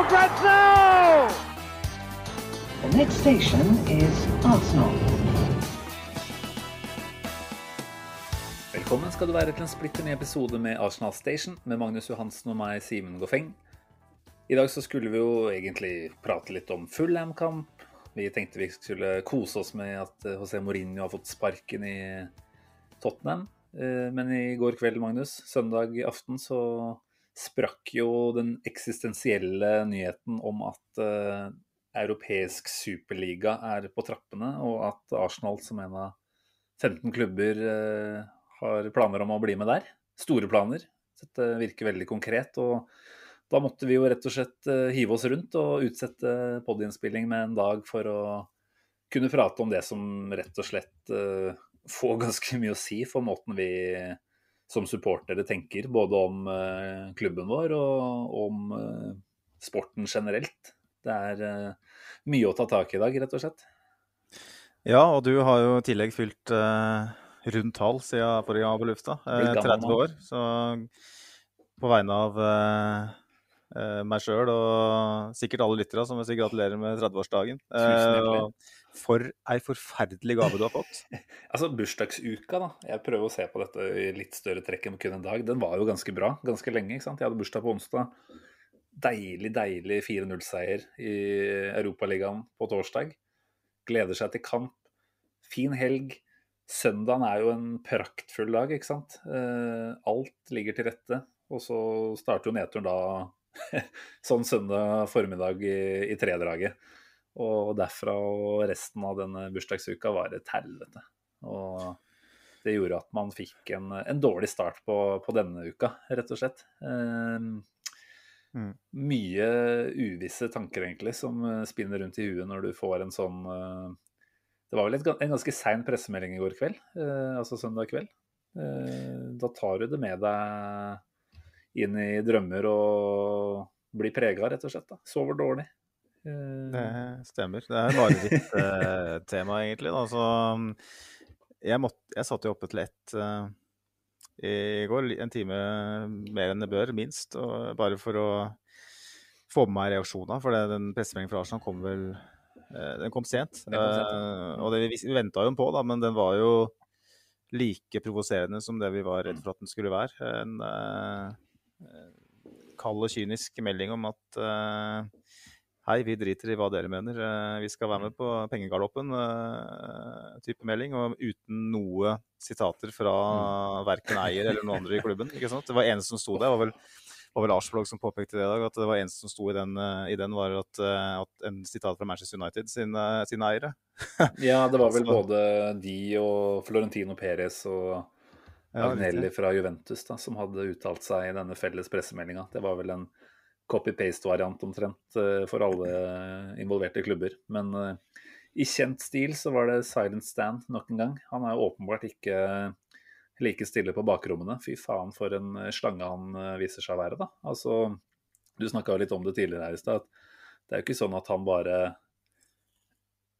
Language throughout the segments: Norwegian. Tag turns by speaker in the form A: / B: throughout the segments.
A: for grabs!
B: The next station is Arsenal.
C: Velkommen skal du være til en splitter ny episode med Arsenal Station med Magnus Johansen og meg, Simen Goffeng. I dag så skulle vi jo egentlig prate litt om Fullham-kamp. Vi tenkte vi skulle kose oss med at eh, José Mourinho har fått sparken i Tottenham. Eh, Men i går kveld, Magnus, søndag aften, så sprakk jo den eksistensielle nyheten om at uh, europeisk superliga er på trappene, og at Arsenal som en av 15 klubber uh, har planer om å bli med der. Store planer. Dette virker veldig konkret. og da måtte vi jo rett og slett eh, hive oss rundt og utsette podiinnspilling med en dag for å kunne prate om det som rett og slett får ganske mye å si for måten vi som supportere tenker, både om eh, klubben vår og om eh, sporten generelt. Det er eh, mye å ta tak i i dag, rett og slett.
D: Ja, og du har jo i tillegg fylt rundt halv siden forrige gang på lufta. Eh, 30 år. Så på vegne av meg sjøl og sikkert alle lyttere, så må jeg si gratulerer med 30-årsdagen.
C: Tusen hjertelig.
D: For ei forferdelig gave du har fått.
C: Altså, bursdagsuka, da. Jeg prøver å se på dette i litt større trekk enn kun en dag. Den var jo ganske bra ganske lenge. ikke sant? Jeg hadde bursdag på onsdag. Deilig, deilig 4-0-seier i Europaligaen på torsdag. Gleder seg til kamp. Fin helg. Søndagen er jo en praktfull dag, ikke sant. Eh, alt ligger til rette. Og så starter jo nedturen da sånn søndag formiddag i, i tredraget. Og derfra og resten av denne bursdagsuka var et helvete. Og det gjorde at man fikk en, en dårlig start på, på denne uka, rett og slett. Eh,
D: Mm.
C: Mye uvisse tanker, egentlig, som eh, spinner rundt i huet når du får en sånn eh, Det var vel et, en ganske sein pressemelding i går kveld, eh, altså søndag kveld. Eh, da tar du det med deg inn i drømmer og blir prega, rett og slett. da. Sover dårlig. Eh,
D: Det stemmer. Det er mareritt-tema, egentlig. Da. Så um, jeg, måtte, jeg satt jo oppe til ett uh, i går, en time mer enn det bør, minst. Og bare for å få med meg reaksjonene, For det, den pressemeldingen fra Arsenal kom vel eh, Den kom sent.
C: Den kom sent,
D: Uh, og det, vi vi venta jo på, da, men den var jo like provoserende som det vi var redd for at den skulle være. En eh, kald og kynisk melding om at eh, Hei, vi driter i hva dere mener. Eh, Vi skal være med på pengegaloppen. eh, type melding, Og uten noe sitater fra verken eier eller noen andre i klubben. ikke sant? Det var eneste som sto der, var vel, var vel Arsblog som påpekte det i dag. At det var eneste som sto i den, eh, i den var at, at en sitat fra Manchester United sine, sine eiere.
C: Ja, det var vel både de og Florentino Perez og Agnelli fra Juventus da, som hadde uttalt seg i denne felles pressemeldinga. Det var vel en copy-paste-variant omtrent eh, for alle involverte klubber. Men eh, i kjent stil så var det silent stand nok en gang. Han er åpenbart ikke like stille på bakrommene. Fy faen for en slange han eh, viser seg å være, da. Altså, du snakka litt om det tidligere her i stad. Det er jo ikke sånn at han bare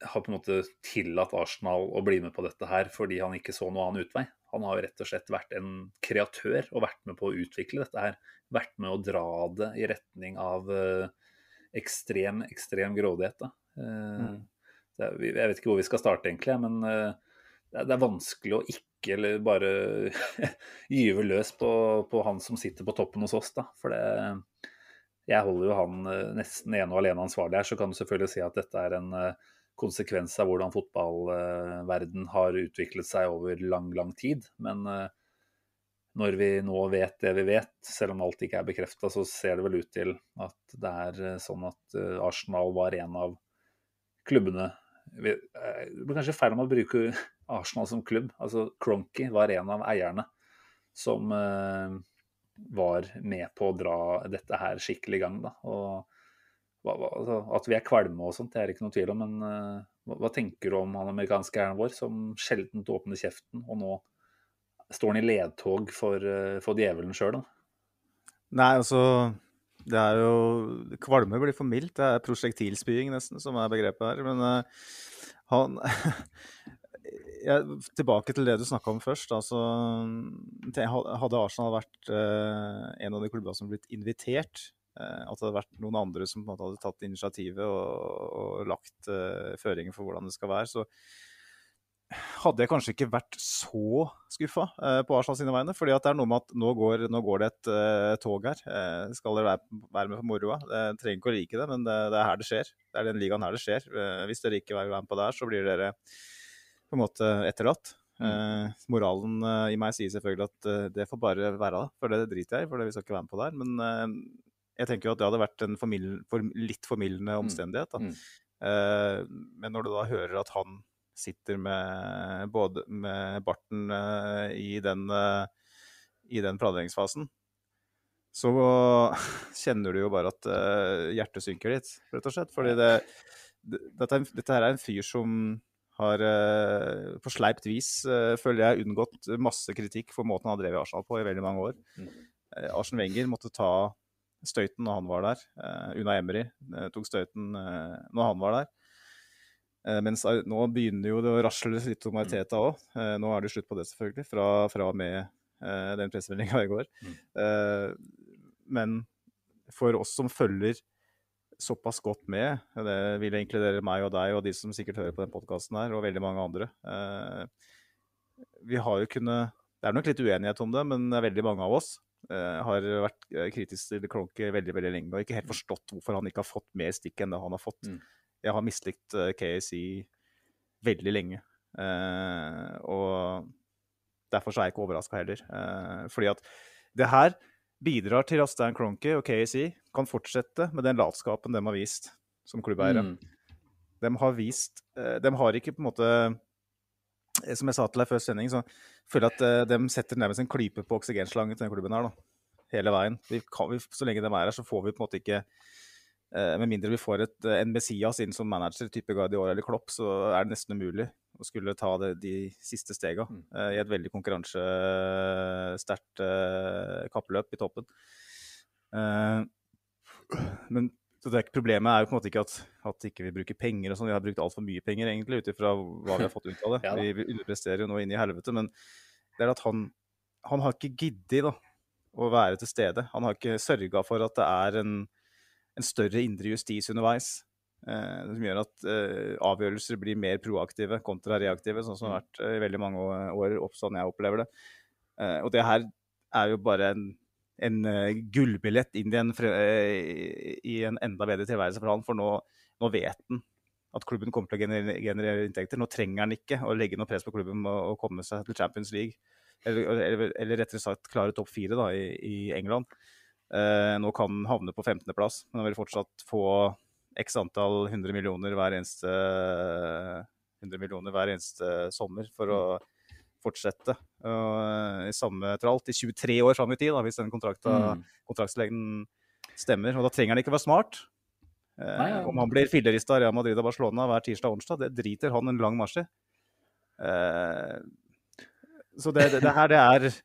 C: har på en måte tillatt Arsenal å bli med på dette her fordi han ikke så noen annen utvei. Han har jo rett og slett vært en kreatør og vært med på å utvikle dette her. Vært med å dra det i retning av eh, ekstrem, ekstrem grådighet. Eh, det er, jeg vet ikke hvor vi skal starte, egentlig, men eh, det er, vanskelig å ikke bare gyve løs på, på han som sitter på toppen hos oss. Da. For det, jeg holder jo han nesten ene og alene ansvarlig her. Så kan du selvfølgelig si at dette er en konsekvens av hvordan fotballverden har utviklet seg over lang, lang tid. Men eh, når vi nå vet det vi vet, selv om alt ikke er bekrefta, så ser det vel ut til at det er eh, sånn at eh, Arsenal var en av klubbene Det blir kanskje feil om å bruke Arsenal som klubb. Altså Cronky var en av eierne som var med på å dra dette her skikkelig i gang. Da. Og hva, altså, at vi er kvalme og sånt, det er ikke noe tvil om. Men uh, hva, hva, tenker du om han amerikanske hæren vår, som sjelden åpner kjeften, og nå står han i ledtog for, uh, for djevelen sjøl?
D: Nei, altså Det er jo Kvalme blir for mildt. Det er prosjektilspying, nesten, som er begrepet her. Men uh, han jeg, tilbake til det du snakka om først. Altså, hadde Arsenal vært uh, en av de klubbene som blitt invitert, at det hadde vært noen andre som hadde tatt initiativet og, og lagt uh, føringer for hvordan det skal være, så hadde jeg kanskje ikke vært så skuffa på Arsenal sine vegne. fordi at det er noe med at nå går, nå går det et tog her. skal dere være, være, med på moroa? Jeg trenger ikke å like det, men det, det, er her det skjer. Det er den ligaen her det skjer. hvis dere ikke vil være med på det her, så blir dere på en måte etterlatt. Mm. Eh, moralen eh, i meg sier selvfølgelig at eh, det får bare være da, for det driter jeg i, for det vi skal ikke være med på der. Men eh, jeg tenker jo at det hadde vært en for, litt formildende mm. omstendighet. Mm. Uh, men når du da hører at han sitter med både med barten uh, i den, i den planleggingsfasen, så kjenner du jo bare at hjertet synker litt, rett og slett. Fordi det, det, dette, dette her er en fyr som har uh, på sleipt vis, uh, føler jeg, unngått masse kritikk for måten han har drevet Arsenal på i veldig mange år. Mm. Uh, Arsen Wenger måtte ta støyten når han var der. Uh, Una Emry tok støyten når han var der. mens nå begynner jo det å rasle litt om Arteta òg. nå er det slutt på det, selvfølgelig, fra, fra og med den pressemeldinga i går. Mm. men for oss som følger såpass godt med. Det vil inkludere meg og deg og de som sikkert hører på den podkasten her, og veldig mange andre. Eh, vi har jo kunnet Det er nok litt uenighet om det, men det er veldig mange av oss eh, har vært kritisk til Kronke veldig veldig lenge og ikke helt forstått hvorfor han ikke har fått mer stikk enn det han har fått. Mm. Jeg har mislikt KSI veldig lenge. og derfor så er jeg ikke overraska heller. fordi at det her bidrar til at Stan Cronky og KSI kan fortsette med den latskapen de har vist som klubbeiere. Mm. De har vist eh, De har ikke på en måte eh, Som jeg sa til deg før sending, så føler jeg at eh, de setter nærmest en klype på oksygenslangen til den klubben her, da. Hele veien. Vi kan, vi, så lenge de er her, så får vi på en måte ikke Med mindre vi får et, en Messias inn som manager, type Guardiola eller Klopp, så er det nesten umulig å skulle ta det, de siste stega mm. i et veldig konkurransesterkt kappløp i toppen. Uh, men det problemet er jo på en måte ikke at, at ikke vi bruker penger og sånn. Vi har brukt altfor mye penger, egentlig, ut ifra hva vi har fått ut av det. ja, vi, vi underpresterer jo nå inn i helvete. Men det er at han, han har ikke giddet da, å være til stede. Han har ikke sørga for at det er en, en større indre justis underveis. Eh, som gjør at eh, avgjørelser blir mer proaktive kontra reaktive, sånn som det har vært eh, i veldig mange år, sånn jeg opplever det. og det her er jo bare en, en gullbillett inn i en, i en, enda bedre tilværelse for han, for nå, nå vet han at klubben kommer til å generere, generere, inntekter. Nå trenger han ikke å legge noe press på klubben og, komme seg til Champions League. Eller, eller, eller rettere sagt klare topp fire da, i, i England. Eh, nå kan han havne på 15.-plass, men han vil fortsatt få x antall 100 millioner hver eneste, 100 millioner hver eneste sommer for å fortsette uh, i samme tralt i 23 år fram i tid, da, hvis den mm. kontraktslengden stemmer. Og da trenger han ikke være smart. Uh, om han blir fillerista av Real Madrid og Barcelona hver tirsdag og onsdag, det driter han en lang marsj i. Uh, så det, det, det, her, det, er,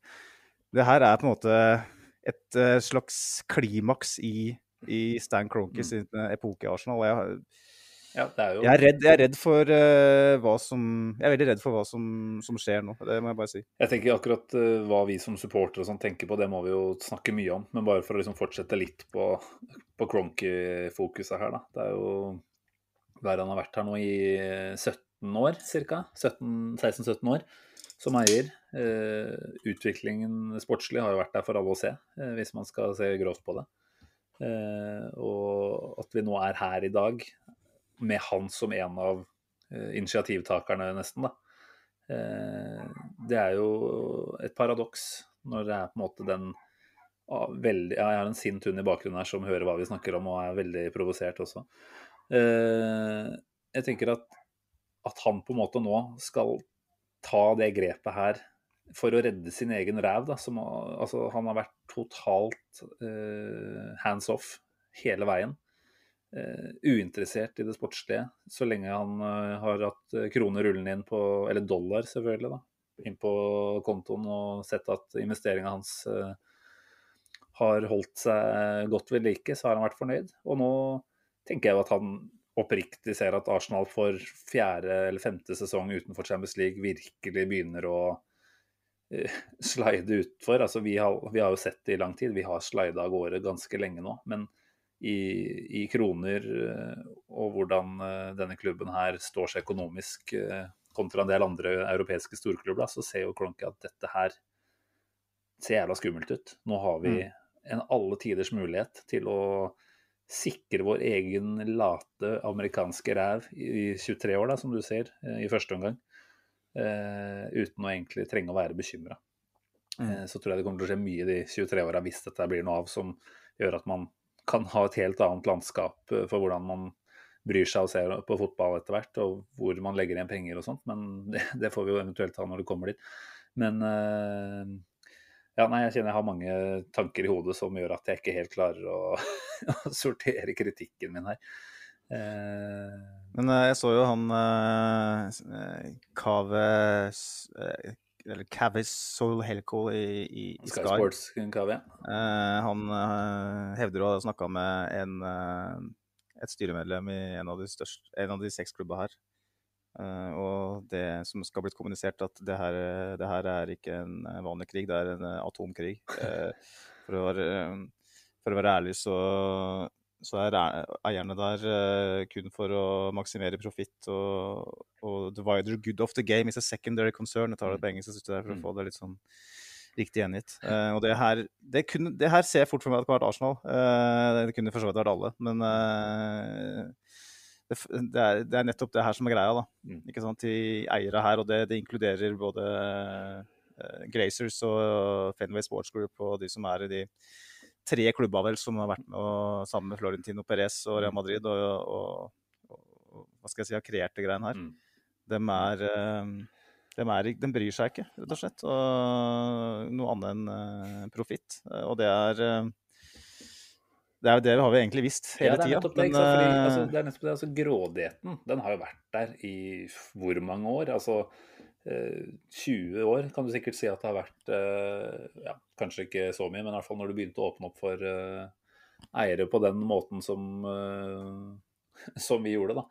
D: det her er på en måte et slags klimaks i i Stan Kroenke mm. epoke i Arsenal. Jeg, ja, jo... jeg, er redd, jeg, er redd, for uh, hva som Jeg er veldig redd for hva som, som, skjer nå, det må jeg bare si.
C: Jeg tenker akkurat uh, hva vi som supportere og sånn tenker på, det må vi jo snakke mye om. Men bare for å liksom fortsette litt på, på Cronky-fokuset her, da. Det er jo der han har vært her nå i 17 år, ca. 16-17 år som eier. Uh, utviklingen sportslig har jo vært der for alle å se, hvis man skal se grovt på det. Eh, og at vi nå er her i dag med han som en av eh, initiativtakerne, nesten. da. Eh, det er jo et paradoks når det er på en måte den veldig, ja, Jeg har en sint hund i bakgrunnen her som hører hva vi snakker om og er veldig provosert også. Jeg tenker at, at han på en måte nå skal ta det grepet her for å redde sin egen ræv. da, som, altså, Han har vært totalt eh, hands off hele veien. Uh, uinteressert i det sportslige så lenge han uh, har hatt kroner rullende inn på Eller dollar, selvfølgelig, da. Inn på kontoen og sett at investeringa hans har holdt seg godt ved like, så har han vært fornøyd. Og nå tenker jeg at han oppriktig ser at Arsenal for fjerde eller femte sesong utenfor Champions League virkelig begynner å slide utfor. Altså, vi, har, vi har jo sett det i lang tid, vi har slida av gårde ganske lenge nå. men i, i, kroner eh, og hvordan eh, denne klubben her står seg økonomisk eh, kontra en del andre europeiske storklubber, så ser jo Klonke at dette her ser jævla skummelt ut. Nå har vi mm. en alle tiders mulighet til å sikre vår egen late amerikanske ræv i 23 år, da, som du ser, i første omgang. Uh, uten å egentlig trenge å være bekymra. Mm. Uh, så tror jeg det kommer til å skje mye de 23 åra hvis dette blir noe av som gjør at man kan ha et helt annet landskap eh, for hvordan man bryr seg og ser på fotball etter hvert, og hvor man legger igjen penger og sånt. Men det, det får vi jo eventuelt ta når det kommer dit. Men uh, ja, nei, jeg kjenner jeg har mange tanker i hodet som gjør at jeg ikke helt klarer å, å sortere kritikken min her.
D: Uh, Men jeg så jo han Kave eller Cavis Soul Helco i, i, i Sky.
C: Sky Sports Kave.
D: Uh, han uh, hevder å ha snakka med en, uh, et styremedlem i en av de, største, en av de seks klubba her. og det som skal blitt kommunisert, at det her, det her, er ikke en vanlig krig, det er en atomkrig. for, å være, for å være ærlig så så er eierne der uh, kun for å maksimere profitt. Og, og, the wider good of the game is a secondary concern. Jeg tar det på engelsk jeg synes det er for å mm. få det litt sånn riktig gjengitt. Uh, og det her, det, kunne, det her, ser jeg fort for meg at det kunne vært Arsenal. Uh, det kunne for så vidt vært alle. Men det, det, er, det, er, nettopp det her som er greia. da. Mm. Ikke sant? De eiere her, og det, inkluderer både Grazers og Fenway Sports Group og de som er i de tre klubber vel som har vært med og, sammen med Florentino Perez og Real mm. Madrid og, og, og hva skal jeg si, har kreert det greiene her. Mm. De er, eh, de, er, de bryr seg ikke, rett og slett. Og noe annet enn uh, profitt. Og det er det er jo det vi har vi egentlig visst hele tida.
C: Ja, det, er nettopp det, altså, det er nettopp det. Altså, grådigheten den har jo vært der i hvor mange år? Altså, 20 eh, år kan du sikkert si at det har vært eh, ja, Kanskje ikke så mye, men i hvert fall når du begynte å åpne opp for eh, eiere på den måten som, som vi gjorde, da,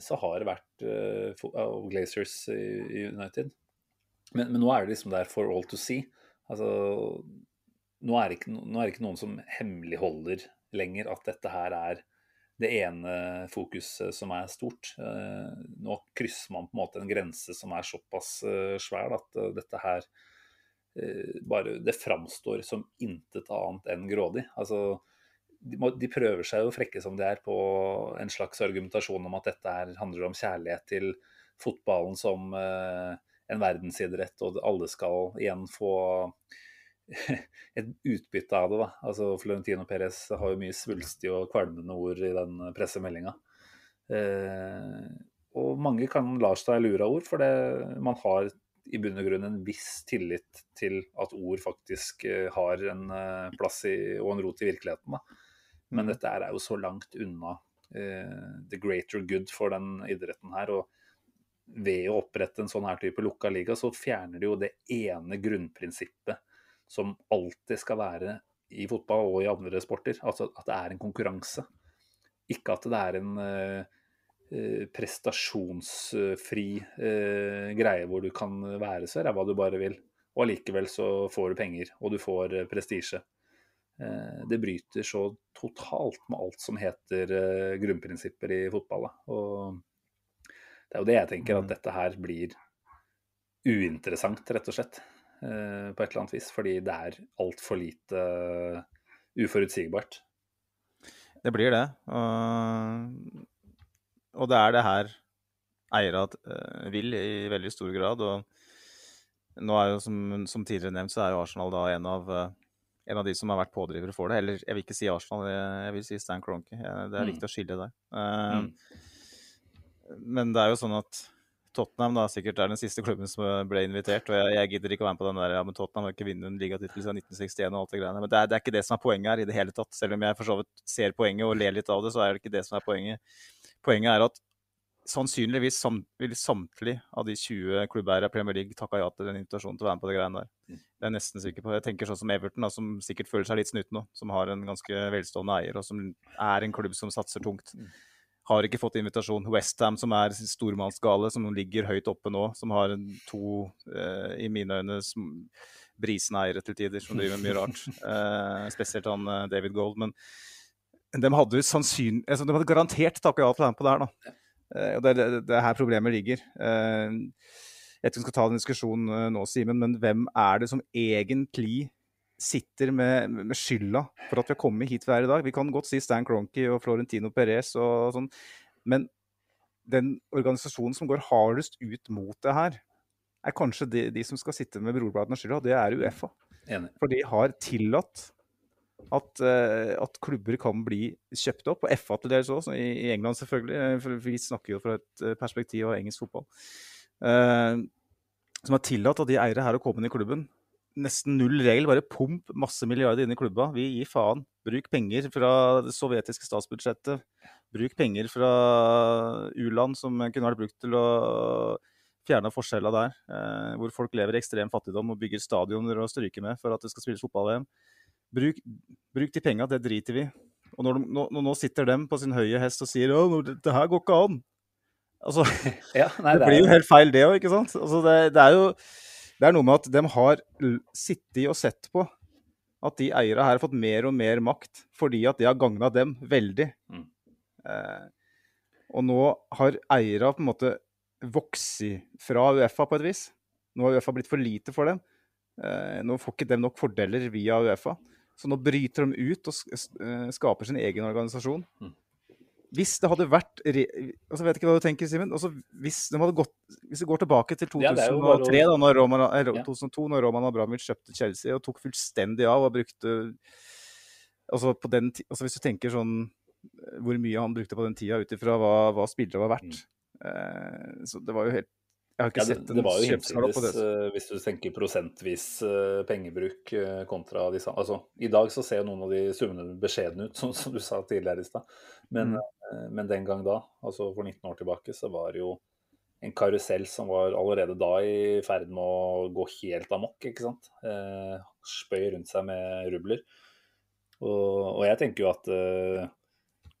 C: så har det vært uh, Glazers i United. Men, men, nå er det liksom der for all to see. Altså, nå er det ikke, nå er det ikke noen som hemmeligholder lenger at dette her er det ene fokuset som er stort. Eh, nå krysser man på en måte en grense som er såpass eh, svær at eh, dette her bare Det framstår som intet annet enn grådig. Altså, de, prøver seg jo frekke som de er på en slags argumentasjon om at dette her handler om kjærlighet til fotballen som en verdensidrett, og alle skal igjen få et utbytte av det. da. Altså Florentino Perez har jo mye svulstige og kvalmende ord i den pressemeldinga. Eh, og mange kan la seg lure av ord, for det, man har i bunn og grunn en viss tillit til at ord faktisk eh, har en eh, plass i, og en rot i virkeligheten. Da. Men mm. dette er jo så langt unna eh, the greater good for den idretten her. og ved å opprette en sånn her type lukka liga, så fjerner de jo det ene grunnprinsippet som alltid skal være i fotball og i andre sporter. Altså at det er en konkurranse. Ikke at det er en uh, prestasjonsfri uh, greie hvor du kan være så ræva du bare vil. Og allikevel så får du penger, og du får prestisje. det bryter så totalt med alt som heter grunnprinsipper i fotball. Og det er jo det jeg tenker, at mm. dette her blir uinteressant, rett og slett. Eh, på et eller annet vis, fordi det er altfor lite uh, uforutsigbart.
D: Det blir det. Og, og det er det her eiere uh, vil i veldig stor grad. Og nå er jo, som, som tidligere nevnt, så er jo Arsenal da en av, en av de som har vært pådrivere for det. Eller jeg vil ikke si Arsenal, jeg, vil si Stan Cronky. Det er mm. viktig å skille der. Mm. Men det er jo sånn at Tottenham da, sikkert er den siste klubben som ble invitert. og Jeg, jeg gidder ikke å være med på den der, ja, men Tottenham har ikke vunnet en ligatittel siden 1961 og alt det greiene. Men det er, det er, ikke det som er poenget her i det hele tatt. Selv om jeg for så vidt ser poenget og ler litt av det, så er det ikke det som er poenget. Poenget er at sannsynligvis sam, vil samtlige av de 20 klubbeierne i Premier League takka ja til den invitasjonen til å være med på det greiene der. Det er jeg nesten sikker på. Jeg tenker sånn som Everton, da, som sikkert føler seg litt snytt nå. Som har en ganske velstående eier, og som er en klubb som satser tungt har ikke fått invitasjon. Westham, som er stormannsgale, som ligger høyt oppe nå, som har to, eh, i mine øyne, brisende eiere til tider, som driver mye rart. Eh, spesielt han eh, David Gold. Men de hadde sannsynlig altså, De hadde garantert takka ja til å være med på det her, da. Eh, og det er det, her problemet ligger. Eh, jeg vet ikke om vi skal ta den diskusjonen eh, nå, Simen, men hvem er det som egentlig sitter med, med, skylda for at vi har kommet hit vi er i dag. Vi kan godt si Stan Cronky og Florentino Perez og sånn, men den organisasjonen som går hardest ut mot det her, er kanskje de, de som skal sitte med brorbladene og skylda, det er Uefa.
C: Enig.
D: For de har tillatt at, uh, at, klubber kan bli kjøpt opp, og FA til dels også, i, England selvfølgelig. For vi snakker jo fra et eh, perspektiv av engelsk fotball. Uh, som har tillatt at de eiere her har kommet inn i klubben nesten null regel. Bare pump masse milliarder inn i klubba. Vi gir faen. Bruk penger fra det sovjetiske statsbudsjettet. Bruk penger fra u-land som kunne vært brukt til å fjerne forskjellene der. Eh, hvor folk lever i ekstrem fattigdom og bygger stadioner og stryker med for at det skal spilles fotball-VM. Bruk, bruk, de penga, det driter vi Og når, de, nå, nå sitter de på sin høye hest og sier at det her går ikke an. Altså,
C: ja, nei,
D: det, det, blir jo helt feil, det òg, ikke sant? Altså, det, det er jo det er noe med at de har sittet og sett på at de eierne her har fått mer og mer makt fordi at det har gagna dem veldig. Mm. Eh, og nå har eiere på en måte vokst fra Uefa på et vis. Nå har Uefa blitt for lite for dem. Eh, nå får ikke dem nok fordeler via Uefa. Så nå bryter de ut og eh, skaper sin egen organisasjon. Mm. Hvis det hadde vært altså vet ikke hva du tenker, Simen. Altså, hvis, hvis det går tilbake til 2003, ja, da, når Roman, er, 2002, når Roman Abramovic kjøpte Chelsea og tok fullstendig av og brukte altså, på den, altså Hvis du tenker sånn eh, hvor mye han brukte på den tida ut ifra hva, hva spillere var verdt. Mm. Eh, så det var jo helt jeg har ikke
C: ja,
D: det,
C: sett en det på det. uh, hvis du tenker prosentvis uh, pengebruk uh, kontra disse. Altså, I dag så ser noen av de summene beskjedne ut, som, som, du sa tidligere i stad. Men, mm. Men, den gang da, altså for 19 år tilbake, så var det jo en karusell som var allerede da i ferd med å gå helt amok, ikke sant. spøy rundt seg med rubler. Og, og jeg tenker jo at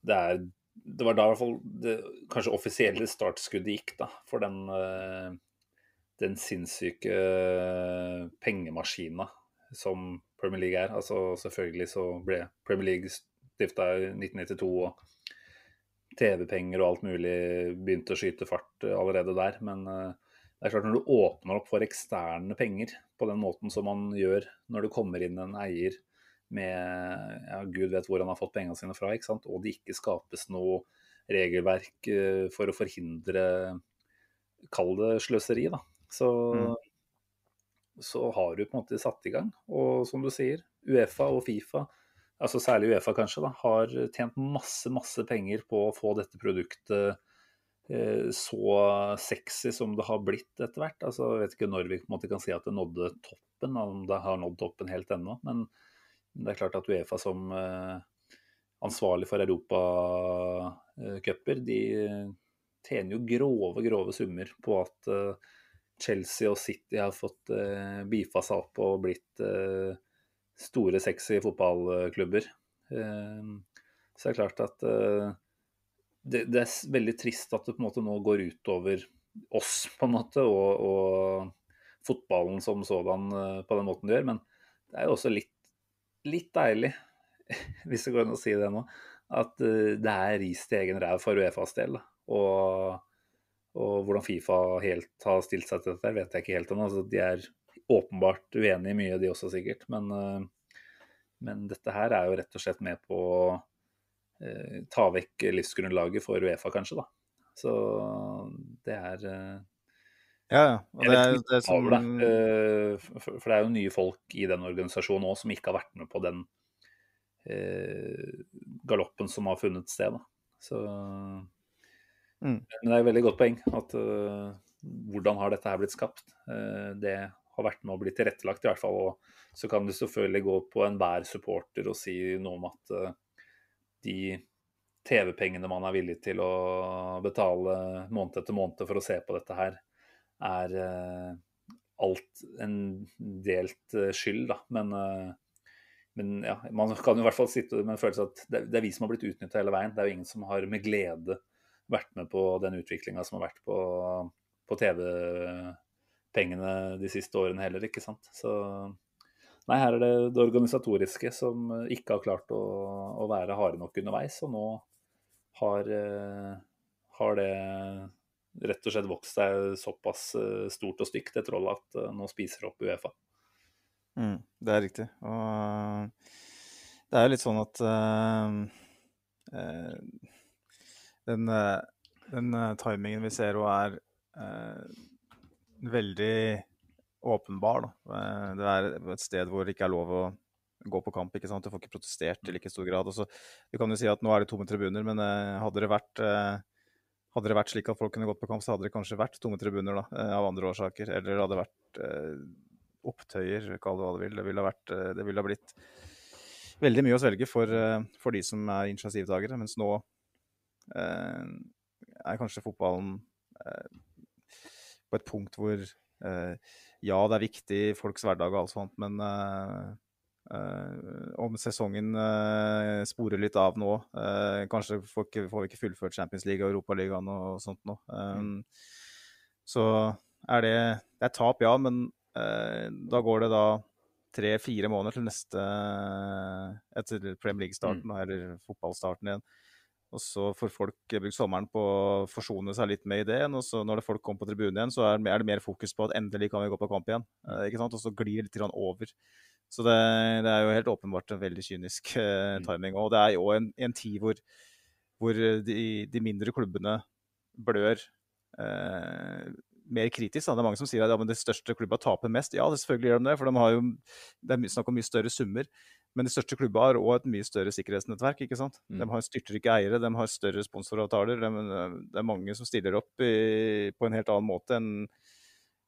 C: det er det var da i hvert fall det kanskje offisielle startskuddet gikk da, for den, eh, den sinnssyke eh, pengemaskina som Premier League er. Altså Selvfølgelig så ble Premier League stifta i 1992, og TV-penger og alt mulig begynte å skyte fart allerede der. Men eh, det er klart når du åpner opp for eksterne penger på den måten som man gjør når det kommer inn en eier med ja, Gud vet hvor han har fått pengene sine fra, ikke sant? og det ikke skapes noe regelverk uh, for å forhindre Kall det sløseri, da. Så, mm. så har du på en måte satt i gang. Og som du sier, Uefa og Fifa, altså særlig Uefa kanskje, da, har tjent masse, masse penger på å få dette produktet uh, så sexy som det har blitt etter hvert. Altså, jeg vet ikke når vi måte kan si at det nådde toppen, om det har nådd toppen helt ennå. men det er klart at Uefa som eh, ansvarlig for europacuper, de tjener jo grove, grove summer på at eh, Chelsea og City har fått eh, beefa seg opp og blitt store, sexy fotballklubber. Så det er klart at det, det, er veldig trist at det på en måte nå går utover oss, på en måte, og, og fotballen som sådan på den måten det gjør. Men det er jo også litt litt deilig, hvis det går an å si det nå, at uh, det er ris til egen ræv for Uefas del. Og, og, hvordan Fifa helt har stilt seg til dette, vet jeg ikke helt ennå. Altså, de er åpenbart uenig i mye, de også sikkert. Men, uh, men, dette her er jo rett og slett med på å uh, ta vekk livsgrunnlaget for Uefa, kanskje. da. Så det er
D: ja, ja. Og det er, det er som...
C: Eh, for det er jo nye folk i den organisasjonen òg som ikke har vært med på den eh, galoppen som har funnet sted. Da. Så, mm. Men det er et veldig godt poeng at uh, hvordan har dette her blitt skapt? Uh, det har vært med og blitt tilrettelagt, i hvert fall. Og så kan du selvfølgelig gå på enhver supporter og si noe om at eh, de TV-pengene man er villig til å betale måned etter måned for å se på dette her, er uh, alt en delt uh, skyld, da. Men, men, ja, man kan jo i hvert fall sitte med en følelse at det er vi som har blitt utnytta hele veien. Det er jo ingen som har med glede vært med på den utviklinga som har vært på, på TV-pengene de siste årene heller, ikke sant. Så nei, her er det det organisatoriske som ikke har klart å, å være harde nok underveis. Og nå har, har det rett og slett vokst seg såpass eh, stort og stygt, det trollet, at eh, nå spiser det opp Uefa.
D: Mm, det er riktig. Og det er jo litt sånn at uh, uh, den, den timingen vi ser og er veldig åpenbar. Da. Det er et sted hvor det ikke er lov å gå på kamp. ikke sant? Du får ikke protestert i like stor grad. Og så, du kan jo si at nå er det tomme tribuner, men hadde det vært hadde det vært slik at folk kunne gått på kamp, så hadde det kanskje vært tomme tribuner da, eh, av andre årsaker. Eller det hadde vært eh, opptøyer, kall det hva du vil. Det ville vært, eh, det ville blitt veldig mye å svelge for, eh, for de som er initiativtakere. Mens nå eh, er kanskje fotballen eh, på et punkt hvor ja, det er viktig i folks hverdag og alt sånt, men Uh, om sesongen uh, sporer litt av nå. Uh, kanskje får, ikke, får, vi ikke fullført Champions League og Europaligaen og sånt nå. Um, mm. Så er det Det er tap, ja, men da går det da tre-fire måneder til neste Etter Premier League-starten, mm. eller fotballstarten igjen. Og så får folk brukt sommeren på å forsone seg litt med ideen. Og så når folk kommer på tribunen igjen, så er det mer fokus på at endelig kan vi gå på kamp igjen. ikke sant? Og så glir det litt over. Så det, det, er jo helt åpenbart en veldig kynisk uh, timing. Og det er jo en, en tid hvor, hvor de, de, mindre klubbene blør eh, mer kritisk. Da. Det er mange som sier at ja, de største klubbene taper mest. Ja, det selvfølgelig gjør de det, for de har jo, det er snakk om mye større summer. Men de største klubba har òg et mye større sikkerhetsnettverk. ikke sant? Mm. De har styrtrike eiere, de har større sponsoravtaler. De, det er mange som stiller opp i, på en helt annen måte enn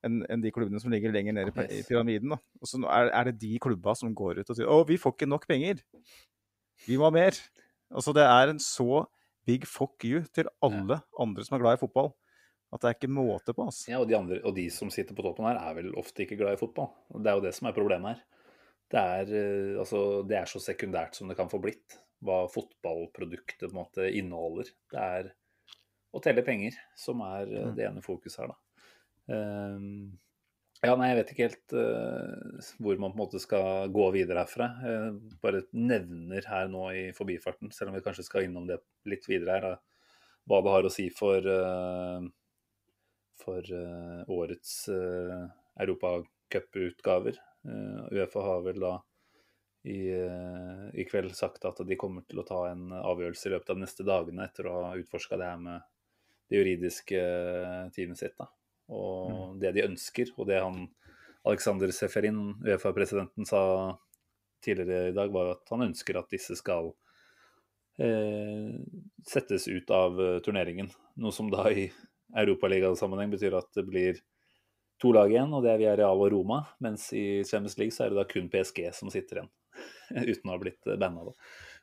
D: enn en de klubbene som ligger lenger nede i pyramiden. Da. Og så er, er, det de klubba som går ut og sier å, vi får ikke nok penger. Vi må ha mer. Altså, det er en så big fuck you til alle andre som er glad i fotball. At det er ikke måte på. Altså.
C: Ja, og de, andre, og de som sitter på toppen her, er vel ofte ikke glad i fotball. Det er jo det som er problemet her. Det er, eh, altså, det er så sekundært som det kan få blitt, hva fotballproduktet måte inneholder. Det er å telle penger som er eh, mm. det ene fokuset her, da. Um, ja, nei, jeg vet ikke helt uh, hvor man på en måte skal gå videre herfra. Jeg bare nevner her nå i forbifarten, selv om vi kanskje skal innom det litt videre her, hva det har å si for, uh, for uh, årets uh, europacuputgaver. Uh, Uefa har vel da i, i, kveld sagt at de kommer til å ta en avgjørelse i løpet av de neste dagene etter å ha utforska det her med det juridiske teamet sitt. da og mm. det de ønsker. Og det han Alexander Seferin, Uefa-presidenten, sa tidligere i dag, var at han ønsker at disse skal eh, settes ut av turneringen. Noe som da i europaligasammenheng betyr at det blir to lag igjen, og det er Villarreal og Roma. Mens i Champions League så er det da kun PSG som sitter igjen, uten å ha blitt banna.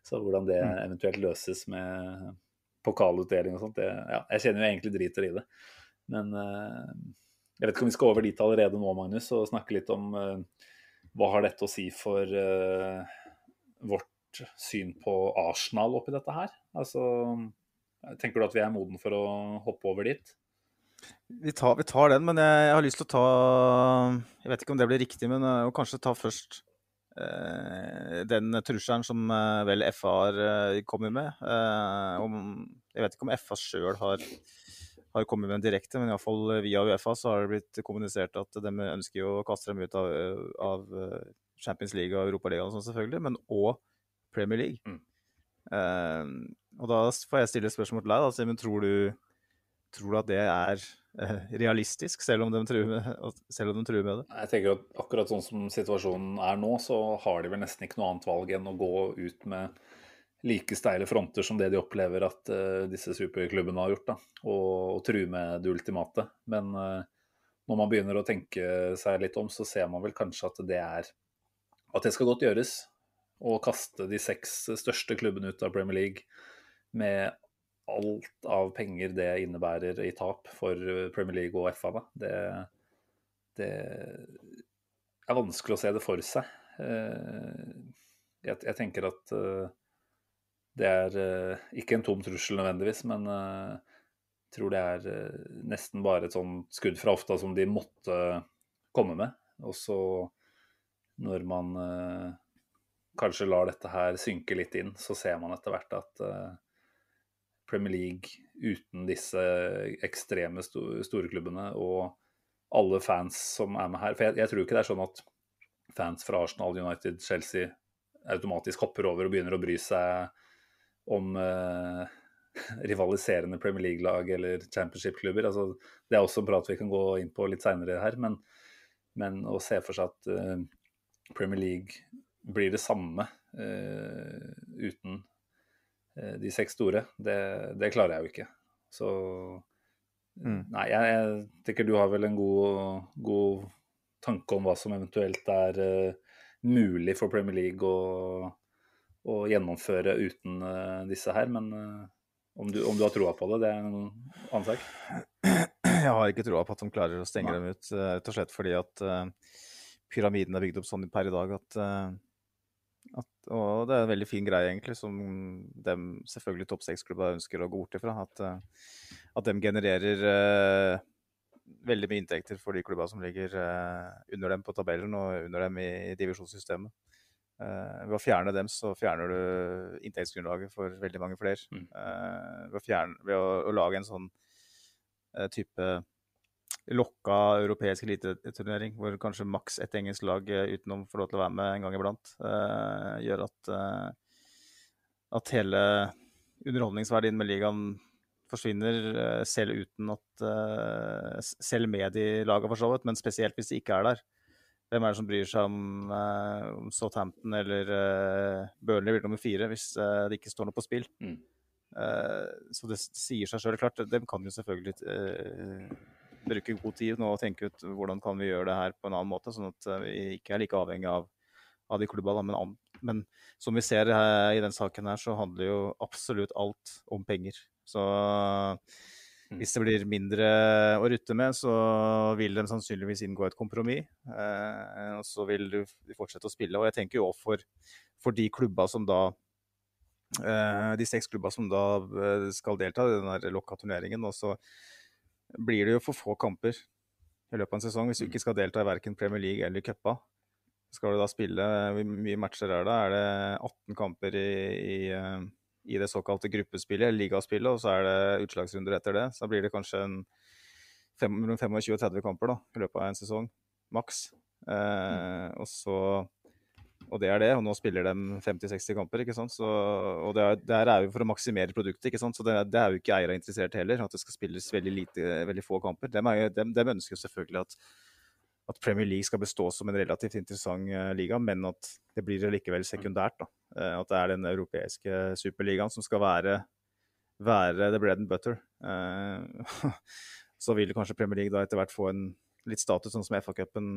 C: Så hvordan det mm. eventuelt løses med pokalutdeling og sånt, det, ja, jeg kjenner jo egentlig driter i det. Men eh, jeg vet ikke om vi skal over dit allerede nå, Magnus, og snakke litt om eh, hva har dette å si for eh, vårt syn på Arsenal oppi dette her? Altså, tenker du at vi er moden for å hoppe over dit?
D: Vi tar, vi tar, den, men jeg, jeg, har lyst til å ta Jeg vet ikke om det blir riktig, men å kanskje ta først eh, den trusselen som eh, vel FA har eh, kommet med. Om, jeg vet ikke om FA sjøl har har kommet med den direkte, men iallfall via UFA så har det blitt kommunisert at de ønsker å kaste dem ut av, av Champions League og Europaligaen sånn selvfølgelig, men òg Premier League. Mm. Uh, og da får jeg stille et spørsmål til deg, da, Simen. Tror du, tror du at det er uh, realistisk, selv om, de truer med, de truer med det?
C: Jeg tenker at akkurat sånn som situasjonen er nå, så har de vel nesten ikke noe annet valg enn å gå ut med like steile fronter som det de opplever at uh, disse superklubbene har gjort, da, og, og true med det ultimate. Men uh, når man begynner å tenke seg litt om, så ser man vel kanskje at det er at det skal godt gjøres å kaste de seks største klubbene ut av Premier League med alt av penger det innebærer i tap for Premier League og FA. Det, det er vanskelig å se det for seg. Eh, jeg, jeg tenker at eh, det er eh, ikke en tom trussel nødvendigvis, men jeg tror det er nesten bare et sånn skudd fra hofta som de måtte komme med. Og så, når man kanskje lar dette her synke litt inn, så ser man etter hvert at Premier League uten disse ekstreme storklubbene og alle fans som er med her. For jeg, jeg, tror ikke det er sånn at fans fra Arsenal, United, Chelsea automatisk hopper over og begynner å bry seg om eh, rivaliserende Premier League-lag eller championship-klubber. Altså, det er også en prat vi kan gå inn på litt seinere her, men, men, å se for seg at eh, Premier League blir det samme eh, uten de seks store, det, det, klarer jeg jo ikke. Så Mm. Nei, jeg, jeg, tenker du har vel en god, god, tanke om hva som eventuelt er uh, mulig for Premier League å, å gjennomføre uten uh, disse her. Men uh, om, du, om, du, har troa på det, det er en annen sak.
D: Jeg har ikke troa på at de klarer å stenge Nei. dem ut, rett og slett fordi at pyramiden er bygd opp sånn per i dag at at, og det er en veldig fin greie, egentlig, som de selvfølgelig topp seks-klubba ønsker å gå bort ifra. At, uh, at de genererer uh, veldig mye inntekter for de klubba som ligger uh, under dem på tabellen og under dem i, i divisjonssystemet. ved å fjerne dem, så fjerner du inntektsgrunnlaget for veldig mange flere. Mm. ved, å, fjerne, ved å, å, lage en sånn type lokka europeisk eliteturnering, hvor kanskje maks ett engelsk lag eh, utenom får lov til å være med en gang iblant, uh, gjør at, uh, at hele underholdningsverdien med ligaen forsvinner, uh, selv uten at Selv med de lagene, for så vidt, men spesielt hvis de ikke er der. Hvem er det som bryr seg om, om Southampton eller Burnley blir nummer fire hvis det ikke står noe på spill? Mm. så det sier seg sjøl. Klart, de kan jo selvfølgelig bruke god tid nå og tenke ut hvordan kan vi gjøre det her på en annen måte, sånn at eh, vi ikke er like avhengig av, av de klubba. Men, men, som vi ser her, i den saken her, så handler jo absolutt alt om penger. Så mm. hvis det blir mindre å rutte med, så vil de sannsynligvis inngå et kompromiss. Eh, og så vil de fortsette å spille. Og jeg tenker jo òg for, for, de klubba som da eh, de seks klubba som da eh, skal delta i den lokka-turneringen. og så blir det jo for få kamper i løpet av en sesong hvis du ikke skal delta i verken Premier League eller cupa. Skal du da spille Hvor mye matcher er det? Er det 18 kamper i, i, eh, i det såkalte gruppespillet, eller ligaspillet, og så er det utslagsrunder etter det? Så blir det kanskje en mellom 25 og 30 kamper da, i løpet av en sesong, maks. Eh, mm. Og så og det er det. Og nå spiller de 50-60 kamper. ikke sant? Så, og det er, det er, jo for å maksimere produktet. ikke sant? Så det, det er jo ikke eierne interessert heller, at det skal spilles veldig, lite, veldig få kamper. De, er, de, de ønsker jo selvfølgelig at, at, Premier League skal bestå som en relativt interessant uh, liga, men at det blir likevel sekundært. da. Uh, at det er den europeiske superligaen som skal være, være the bread and butter. Uh, så vil kanskje Premier League da etter hvert få en litt status, sånn som FA-cupen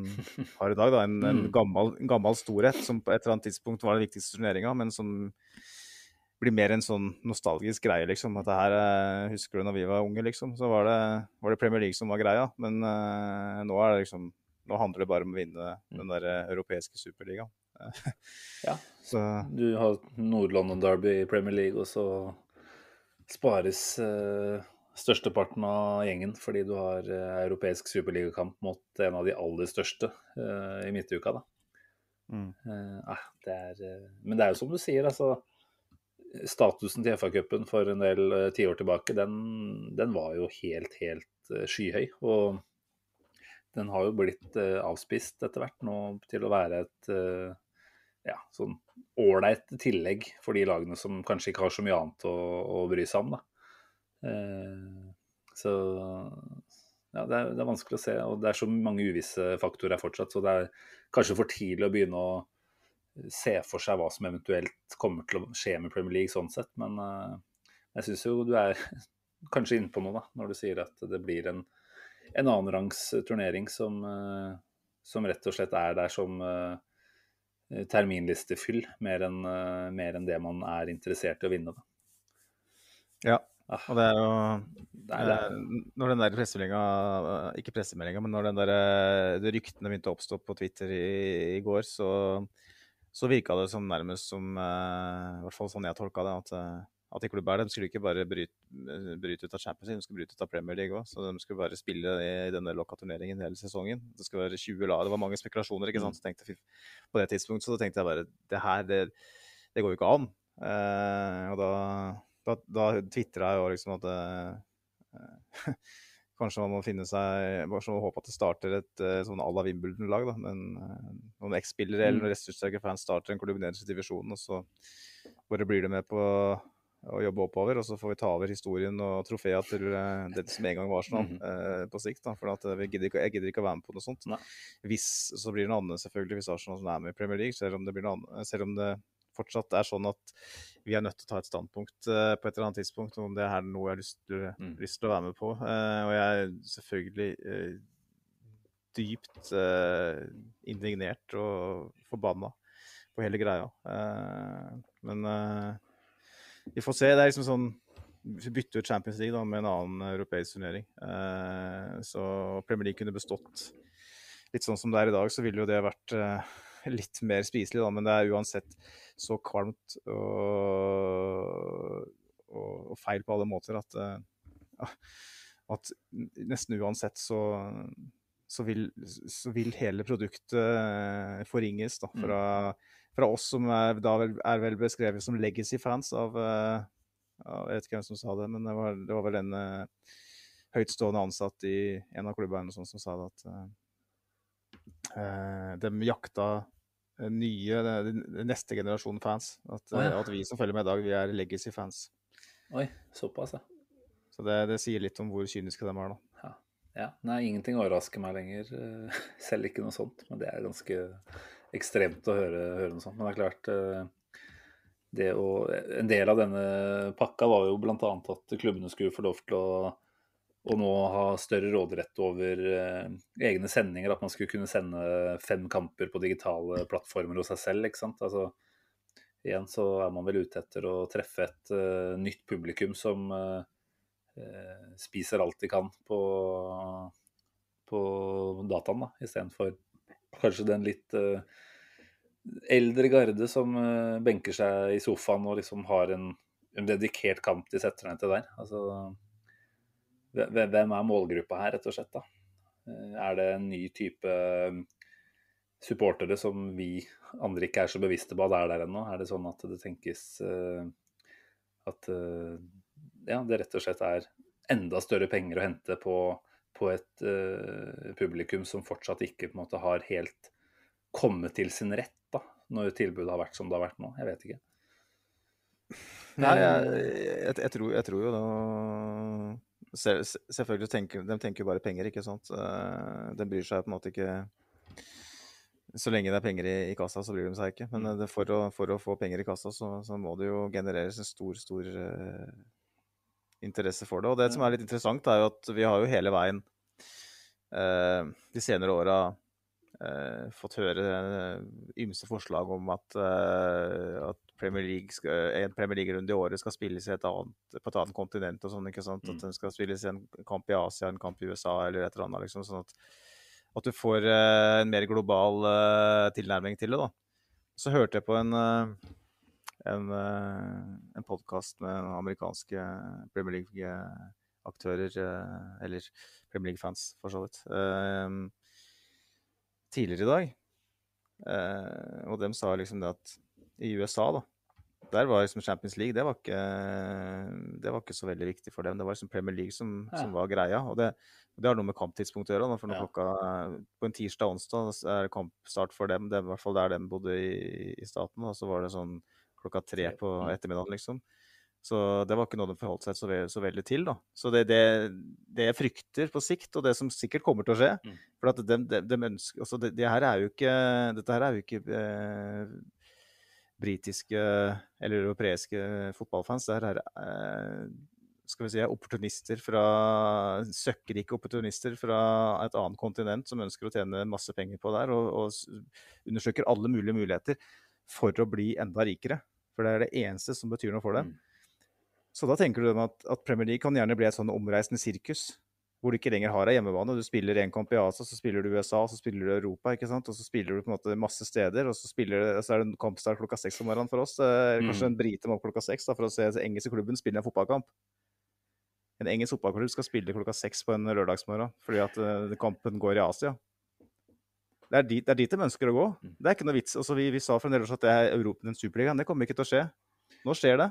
D: har i dag. Da. En, en, mm. gammel, en, gammel, storhet som på et eller annet tidspunkt var den viktigste turneringa, men som blir mer en sånn nostalgisk greie, liksom. At det her eh, Husker du når vi var unge, liksom? Så var det, var det Premier League som var greia. Men uh, nå er det liksom Nå handler det bare om å vinne mm. den der eh, europeiske superligaen.
C: ja. Så. Du har Nord-London Derby i Premier League, og så spares uh størsteparten av gjengen fordi du har uh, europeisk superligakamp mot en av de aller største uh, i midtuka. da. Mm. Uh, det er, men det er jo som du sier, altså. Statusen til FA-cupen for en del uh, tiår tilbake, den, den, var jo helt, helt skyhøy. Og den har jo blitt avspist etter hvert nå til å være et ja, sånn ålreit tillegg for de lagene som kanskje ikke har så mye annet å, å bry seg om. da. Eh, så ja, det er, det er, vanskelig å se. Og det er så mange uvisse faktorer fortsatt, så det er kanskje for tidlig å begynne å se for seg hva som eventuelt kommer til å skje med Premier League sånn sett. Men uh, jeg syns jo du er kanskje inne på noe, da, når du sier at det blir en, en annenrangs turnering som, uh, som rett og slett er der som uh, terminlistefyll, mer enn mer enn det man er interessert i å vinne. Da.
D: Ja. Og det er jo det er. Eh, når den der pressemeldinga eh, Ikke pressemeldinga, men når den der, de ryktene begynte å oppstå på Twitter i, i går, så, så virka det som nærmest som eh, I hvert fall sånn jeg tolka det, at, at de klubba de skulle ikke bare bryte, bryte, ut av Champions League, de skulle bryte ut av Premier League òg. Så de skulle bare spille i denne Locca-turneringen hele sesongen. Det skulle være 20 lag. Det var mange spekulasjoner ikke sant? Så tenkte på det tidspunktet. Så tenkte jeg bare det her, det, det går jo ikke an. Eh, og da da, da tvitra jeg jo liksom at uh, Kanskje man må finne seg bare så håpe at det starter et uh, sånn à la Wimbledon-lag. uh, Noen X-spillere mm. eller noen ressurssterke fans starter en klubb nederst i divisjonen, og så bare blir det med på å jobbe oppover. Og så får vi ta over historien og trofea til det som en gang var sånn mm -hmm. på sikt. da, For gidder, ikke, jeg, gidder ikke, å være med på noe sånt. Nei. Hvis, så blir det noe annet selvfølgelig hvis Arsenal er med i Premier League, selv om det, blir noe selv om det fortsatt er sånn at vi er nødt til å ta et standpunkt uh, på et eller annet tidspunkt om det er noe jeg har lyst til, mm. lyst til å være med på. Uh, og jeg er selvfølgelig uh, dypt indignert og forbanna på hele greia. men vi får se. Det er liksom sånn Vi bytter ut Champions League da, med en annen europeisk turnering. så Premier League kunne bestått litt sånn som det er i dag, så ville jo det vært litt mer spiselig, da, men det er uansett så kvalmt og, og, og feil på alle måter at, uh, at nesten uansett så, så, vil, så vil, hele produktet forringes da, mm. fra, fra, oss som er, da er vel beskrevet som legacy-fans av, uh, Jeg vet ikke hvem som sa det, men det var, det var vel en høytstående ansatt i en av klubbene som sa det at Uh, de jakta nye, neste generasjon fans. At, oh, ja. at, vi som følger med i dag, vi er legacy-fans.
C: Oi, såpass, ja.
D: Så det, det, sier litt om hvor kyniske de er, da.
C: Ja. ja. Nei, ingenting overrasker meg lenger. Eh, selv ikke noe sånt. Men det er ganske ekstremt å høre, høre noe sånt. Men det er klart eh, det å, En del av denne pakka var jo bl.a. at klubbene skulle få lov til å og nå ha større råderett over eh, egne sendinger. At man skulle kunne sende fem kamper på digitale plattformer hos seg selv. ikke sant? Altså, igjen så er man vel ute etter å treffe et uh, nytt publikum som uh, uh, spiser alt de kan på, på dataen, da, istedenfor kanskje den litt eldre garde som benker seg i sofaen og liksom har en, en dedikert kamp de setter ned til der. Altså, hvem er målgruppa her, rett og slett? da? Eh, er det en ny type eh, supportere som vi andre ikke er så bevisste på at er der ennå? Er det sånn at det tenkes uh, at ja, det rett og slett er enda større penger å hente på, på et uh, publikum som fortsatt ikke på en måte har helt kommet til sin rett, da, når tilbudet har vært som det har vært nå? Jeg vet ikke.
D: Nei, jeg, jeg, jeg, tror, jeg tror jo da selvfølgelig tenker de tenker bare penger, ikke sant. Eh, de bryr seg på en måte ikke Så lenge det er penger i, i kassa, så bryr de seg ikke. Men mm. det, for, å, for, å, få penger i kassa, så, så, må det jo genereres en stor, stor uh, interesse for det. Og det som er litt interessant, er jo at vi har jo hele veien uh, de senere åra uh, fått høre ymse forslag om at, at Premier League skal, en Premier League-runde i året skal spilles annet, på et annet kontinent. og sånn, ikke sant? At mm. den skal spilles i en kamp i Asia, en kamp i USA eller et eller annet. liksom, sånn at, at du får uh, en mer global uh, tilnærming til det. da. Så hørte jeg på en, uh, en, en podkast med amerikanske Premier League-aktører, eller Premier League-fans, for så vidt, tidligere i dag. og de sa liksom det at i USA, da. Der var liksom Champions League det var, ikke, det var ikke så veldig viktig for dem. Det var liksom Premier League som, ja. som var greia. Og det, det, har noe med kamptidspunkt å gjøre. For når ja. klokka, på en tirsdag og onsdag er det kampstart for dem. Det er i hvert fall der de bodde i, i staten. Og så var det sånn klokka tre på ettermiddagen, liksom. Så det var ikke noe de forholdt seg så, så veldig til. da. Så det, det, det, jeg frykter på sikt, og det som sikkert kommer til å skje mm. for at de, de, de ønsker, altså det, det, her er jo ikke, Dette her er jo ikke eh, britiske eller europeiske fotballfans. Der er eh, skal vi si, opportunister fra søkkrike opportunister fra et annet kontinent som ønsker å tjene masse penger på der, og, og undersøker alle mulige muligheter for å bli enda rikere. For det er det eneste som betyr noe for dem. Så da tenker du at, at Premier League kan gjerne bli et sånn omreisende sirkus hvor du ikke lenger har ei hjemmebane. Du spiller én kamp i Asia, så spiller du USA, så spiller du Europa, ikke sant? og så spiller du på en måte masse steder. Og så, spiller, så er det en kampstart klokka seks om morgenen for oss. Kanskje mm. en brite må opp klokka seks for å se den engelske klubben spille en fotballkamp. En engelsk fotballklubb skal spille klokka seks på en lørdagsmorgen fordi at uh, kampen går i Asia. Det er, dit, det er dit de ønsker å gå. Mm. Det er ikke noe vits. Altså, vi, vi sa fremdeles at det er Europa, den superligaen. Det kommer ikke til å skje. Nå skjer det.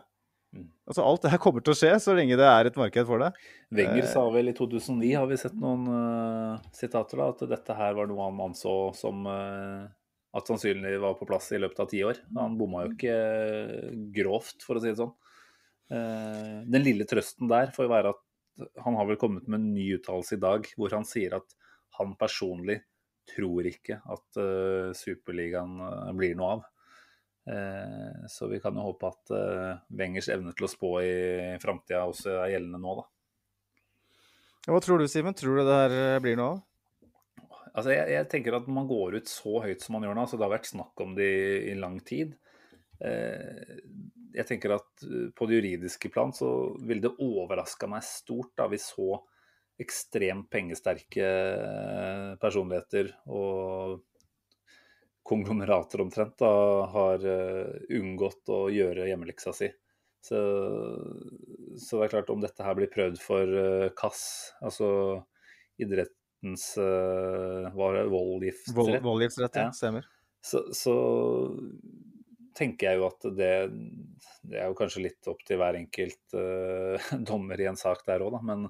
D: Mm. Altså Alt det her kommer til å skje så lenge det er et marked for det.
C: Wenger eh, sa vel i 2009, har vi sett noen uh, sitater, da, at dette her var noe han anså som uh, at sannsynlig var på plass i løpet av ti år. Han bomma jo ikke grovt, for å si det sånn. Den lille trøsten der får jo være at han har vel kommet med en ny uttalelse i dag hvor han sier at han personlig tror ikke at Superligaen blir noe av. Eh, så vi kan jo håpe at eh, Wengers evne til å spå i framtida også er gjeldende nå, da.
D: Hva tror du, Simen? Tror du det her eh, blir noe av?
C: Altså, jeg, jeg, tenker at man går ut så høyt som man gjør nå, så det har vært snakk om det i, i lang tid. jeg tenker at på det juridiske plan så ville det overraska meg stort da vi så ekstremt pengesterke personligheter og konglomerater omtrent da, har uh, unngått å gjøre hjemmeleksa si. Så, så, det er klart, om dette her blir prøvd for uh, KASS, altså idrettens uh, voldgiftsrett,
D: voldgiftsrett ja. stemmer.
C: Så, så, tenker jeg jo at det, det, er jo kanskje litt opp til hver enkelt uh, dommer i en sak der òg, da. Men,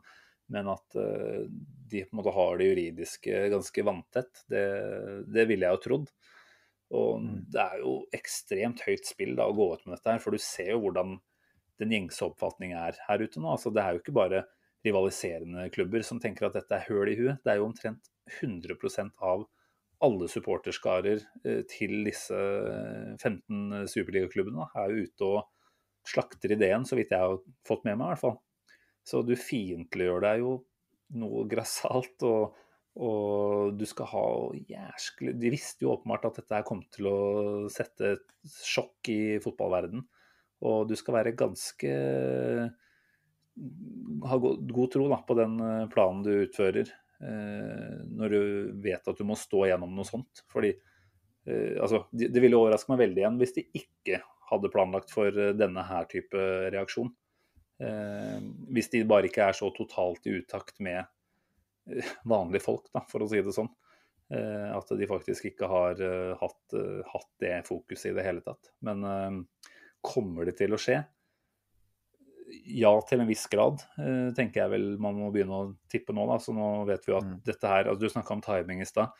C: men at uh, de på en måte har det juridiske ganske vanntett, det, det ville jeg jo trodd. Og mm. det er jo ekstremt høyt spill da, å gå ut med dette her, for du ser jo hvordan den gjengse oppfatning er her ute nå. Altså, det er jo ikke bare rivaliserende klubber som tenker at dette er høl i huet. Det er jo omtrent 100% av alle supporterskarer eh, til disse 15 superligaklubbene er jo ute og slakter ideen, så vidt jeg har fått med meg i hvert fall. Så du fiendtliggjør deg jo noe grassat. og og du skal ha jæsklig De visste jo åpenbart at dette kom til å sette et sjokk i fotballverden. Og du skal være ganske Ha god tro da, på den eh, planen du utfører eh, når du vet at du må stå gjennom noe sånt. Fordi eh, altså, det, ville overraske meg veldig igjen hvis de ikke hadde planlagt for denne her type reaksjon. Hvis de bare ikke er så totalt i utakt med vanlige folk, da, for å si det sånn. Eh, at de faktisk ikke har eh, hatt, eh, hatt, det fokuset i det hele tatt. Men kommer det til å skje? Ja, til en viss grad, tenker jeg vel man må begynne å tippe nå. Da. Så nå vet vi jo at mm. dette her altså Du snakka om timing i stad.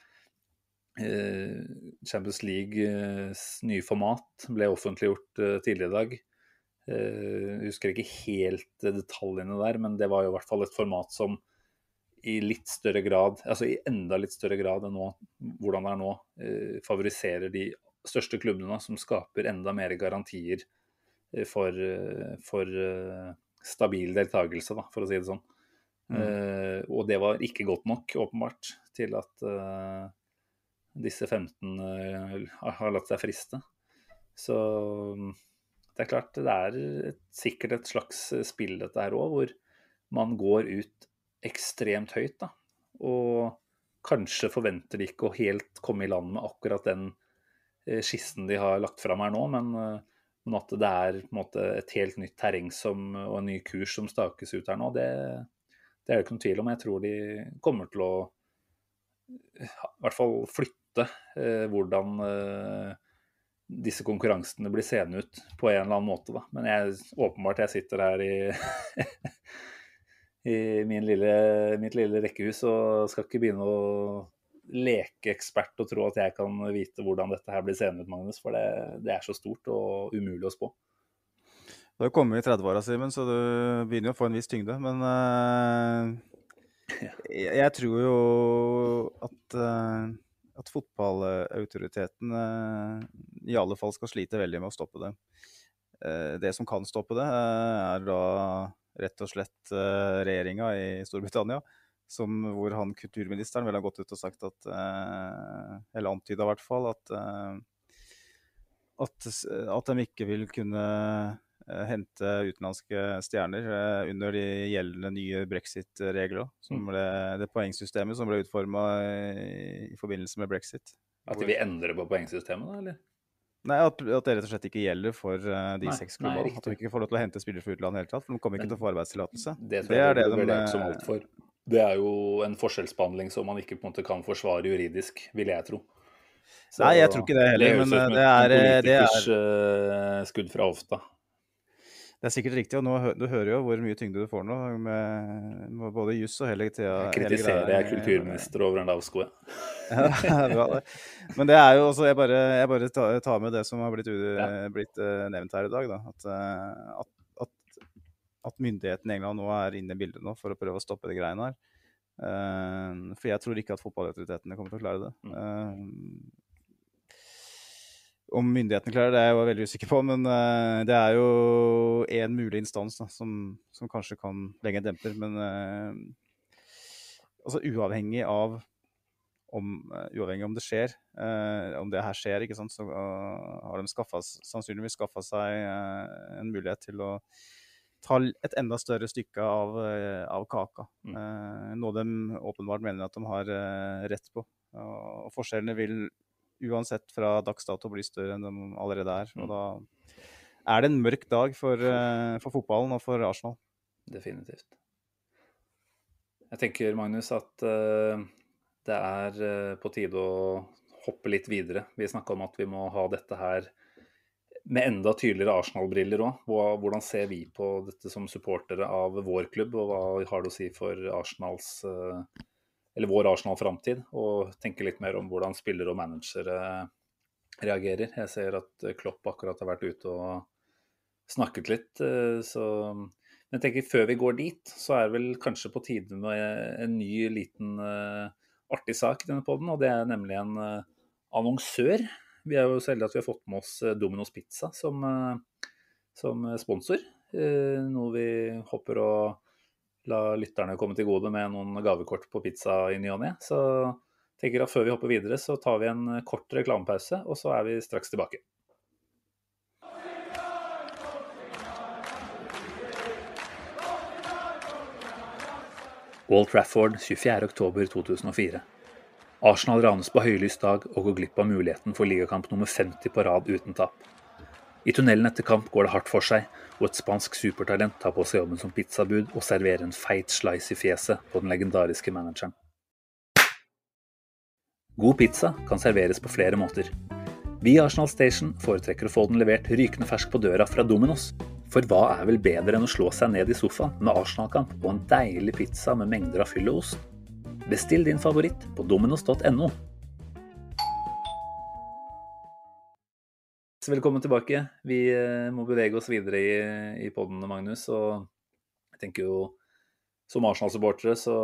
C: Champions Leagues nye format ble offentliggjort tidligere i dag. Jeg husker ikke helt detaljene der, men det var jo i hvert fall et format som i litt større grad, altså i enda litt større grad enn nå, hvordan det er nå, eh, favoriserer de største klubbene, som skaper enda mer garantier eh, for, eh, for stabil deltakelse, da, for å si det sånn. Mm. Uh, og det var ikke godt nok, åpenbart, til at uh, disse 15 uh, har latt seg friste. Så det er klart, det er et, sikkert et slags spill, dette her òg, hvor man går ut ekstremt høyt. da. Og kanskje forventer de ikke å helt komme i land med akkurat den eh, skissen de har lagt fram her nå, men, eh, men at det er måte, et helt nytt terreng som, og en ny kurs som stakes ut her nå, det, det er det ikke noen tvil om. Jeg tror de kommer til å i hvert fall flytte eh, hvordan eh, disse konkurransene blir seende ut på en eller annen måte. Da. Men jeg, åpenbart jeg sitter her i i lille, mitt lille rekkehus og skal ikke begynne å leke ekspert og tro at jeg kan vite hvordan dette her blir seende ut, Magnus. For det, det, er så stort og umulig å spå.
D: Du har kommet i 30-åra, Simen, så du begynner å få en viss tyngde. Men uh, jeg, jeg, tror jo at uh, at fotballautoriteten eh, i alle fall skal slite veldig med å stoppe det. Eh, det som kan stoppe det, eh, er da rett og slett uh, regjeringa i Storbritannia. Som, hvor han kulturministeren vel har gått ut og sagt at uh, Eller antyda i hvert fall at, eh, at, at de ikke vil kunne hente utenlandske stjerner under de gjeldende nye brexit-regler.
C: Mm.
D: Det poengsystemet som ble utforma i, i forbindelse med brexit.
C: At de vil endre på poengsystemet, da, eller?
D: Nei, at, at det rett og slett ikke gjelder for uh, de
C: Nei,
D: seks klubbene. At de ikke får lov til å hente spillere fra utlandet i det hele tatt. For de kommer ikke
C: Men
D: til å få arbeidstillatelse.
C: Det
D: Det er
C: det
D: det de,
C: som
D: eh,
C: altfor. Det er jo en forskjellsbehandling som man ikke på en måte kan forsvare juridisk, vil jeg tro. Så
D: Nei, jeg tror ikke det heller, men,
C: det er
D: eh,
C: et
D: det er- det er-
C: politikers eh, skudd fra hofta.
D: Det er sikkert riktig, og nå, du hører jo hvor mye tyngde du får nå, med, med både juss og hele tida. Jeg
C: Kritiserer jeg kulturminister over en lavskoe?
D: Ja, bra det. Men det er jo også Jeg bare, jeg bare tar, med det som har blitt, blitt eh, nevnt her i dag. Da. At, eh, at, at, at myndighetene i England nå er inne i bildet nå for å prøve å stoppe de greiene her. Eh, for jeg tror ikke at fotballautoritetene kommer til å klare det.
C: Mm.
D: Om myndighetene klarer det, er jeg veldig usikker på, men uh, det er jo én mulig instans da, som, som kanskje kan legge en demper. Men uh, altså uavhengig av om, uh, uavhengig om det skjer, om det her skjer, ikke sant, så har de skaffet, sannsynligvis skaffa seg en mulighet til å ta et enda større stykke av, av kaka.
C: Mm.
D: Noe de åpenbart mener at de har rett på. Og forskjellene vil uansett fra dags dato bli større enn de allerede er. Og
C: Mm.
D: da er det en mørk dag for, eh, for fotballen og for Arsenal.
C: Definitivt. Jeg tenker, Magnus, at eh, det er eh, på tide å hoppe litt videre. Vi snakka om at vi må ha dette her med enda tydeligere Arsenal-briller òg. Hvordan ser vi på dette som supportere av vår klubb, og hva har det å si for Arsenals eh, eller vår Arsenal-framtid? Og tenke litt mer om hvordan spillere og managere reagerer. Jeg ser at Klopp akkurat har vært ute og snakket litt, eh, så men jeg tenker før vi går dit, så er det vel kanskje på tide med en ny liten eh, artig sak i denne podden, og det er nemlig en eh, annonsør. Vi er jo så heldige at vi har fått med oss eh, Domino's Pizza som, eh, som sponsor. Eh, noe vi håper å la lytterne komme til gode med noen gavekort på pizza i ny og ne. Så tenker at før vi hopper videre, så tar vi en kort reklamepause, og så er vi straks tilbake. Wall Trafford 24.10.2004. Arsenal ranes på høylys dag og går glipp av muligheten for ligakamp nummer 50 på rad uten tap. I tunnelen etter kamp går det hardt for seg, og et spansk supertalent tar på seg jobben som pizzabud og serverer en feit slice i fjeset på den legendariske manageren. God pizza kan serveres på flere måter. Vi i Arsenal Station foretrekker å få den levert rykende fersk på døra fra Dominos. For hva er vel bedre enn å slå seg ned i sofaen med Arsenal-kamp og en deilig pizza med mengder av fyll og ost? Bestill din favoritt på dominos.no. Velkommen tilbake. Vi eh, må bevege oss videre i, i podden, Magnus. Og jeg tenker jo som Arsenal-supportere så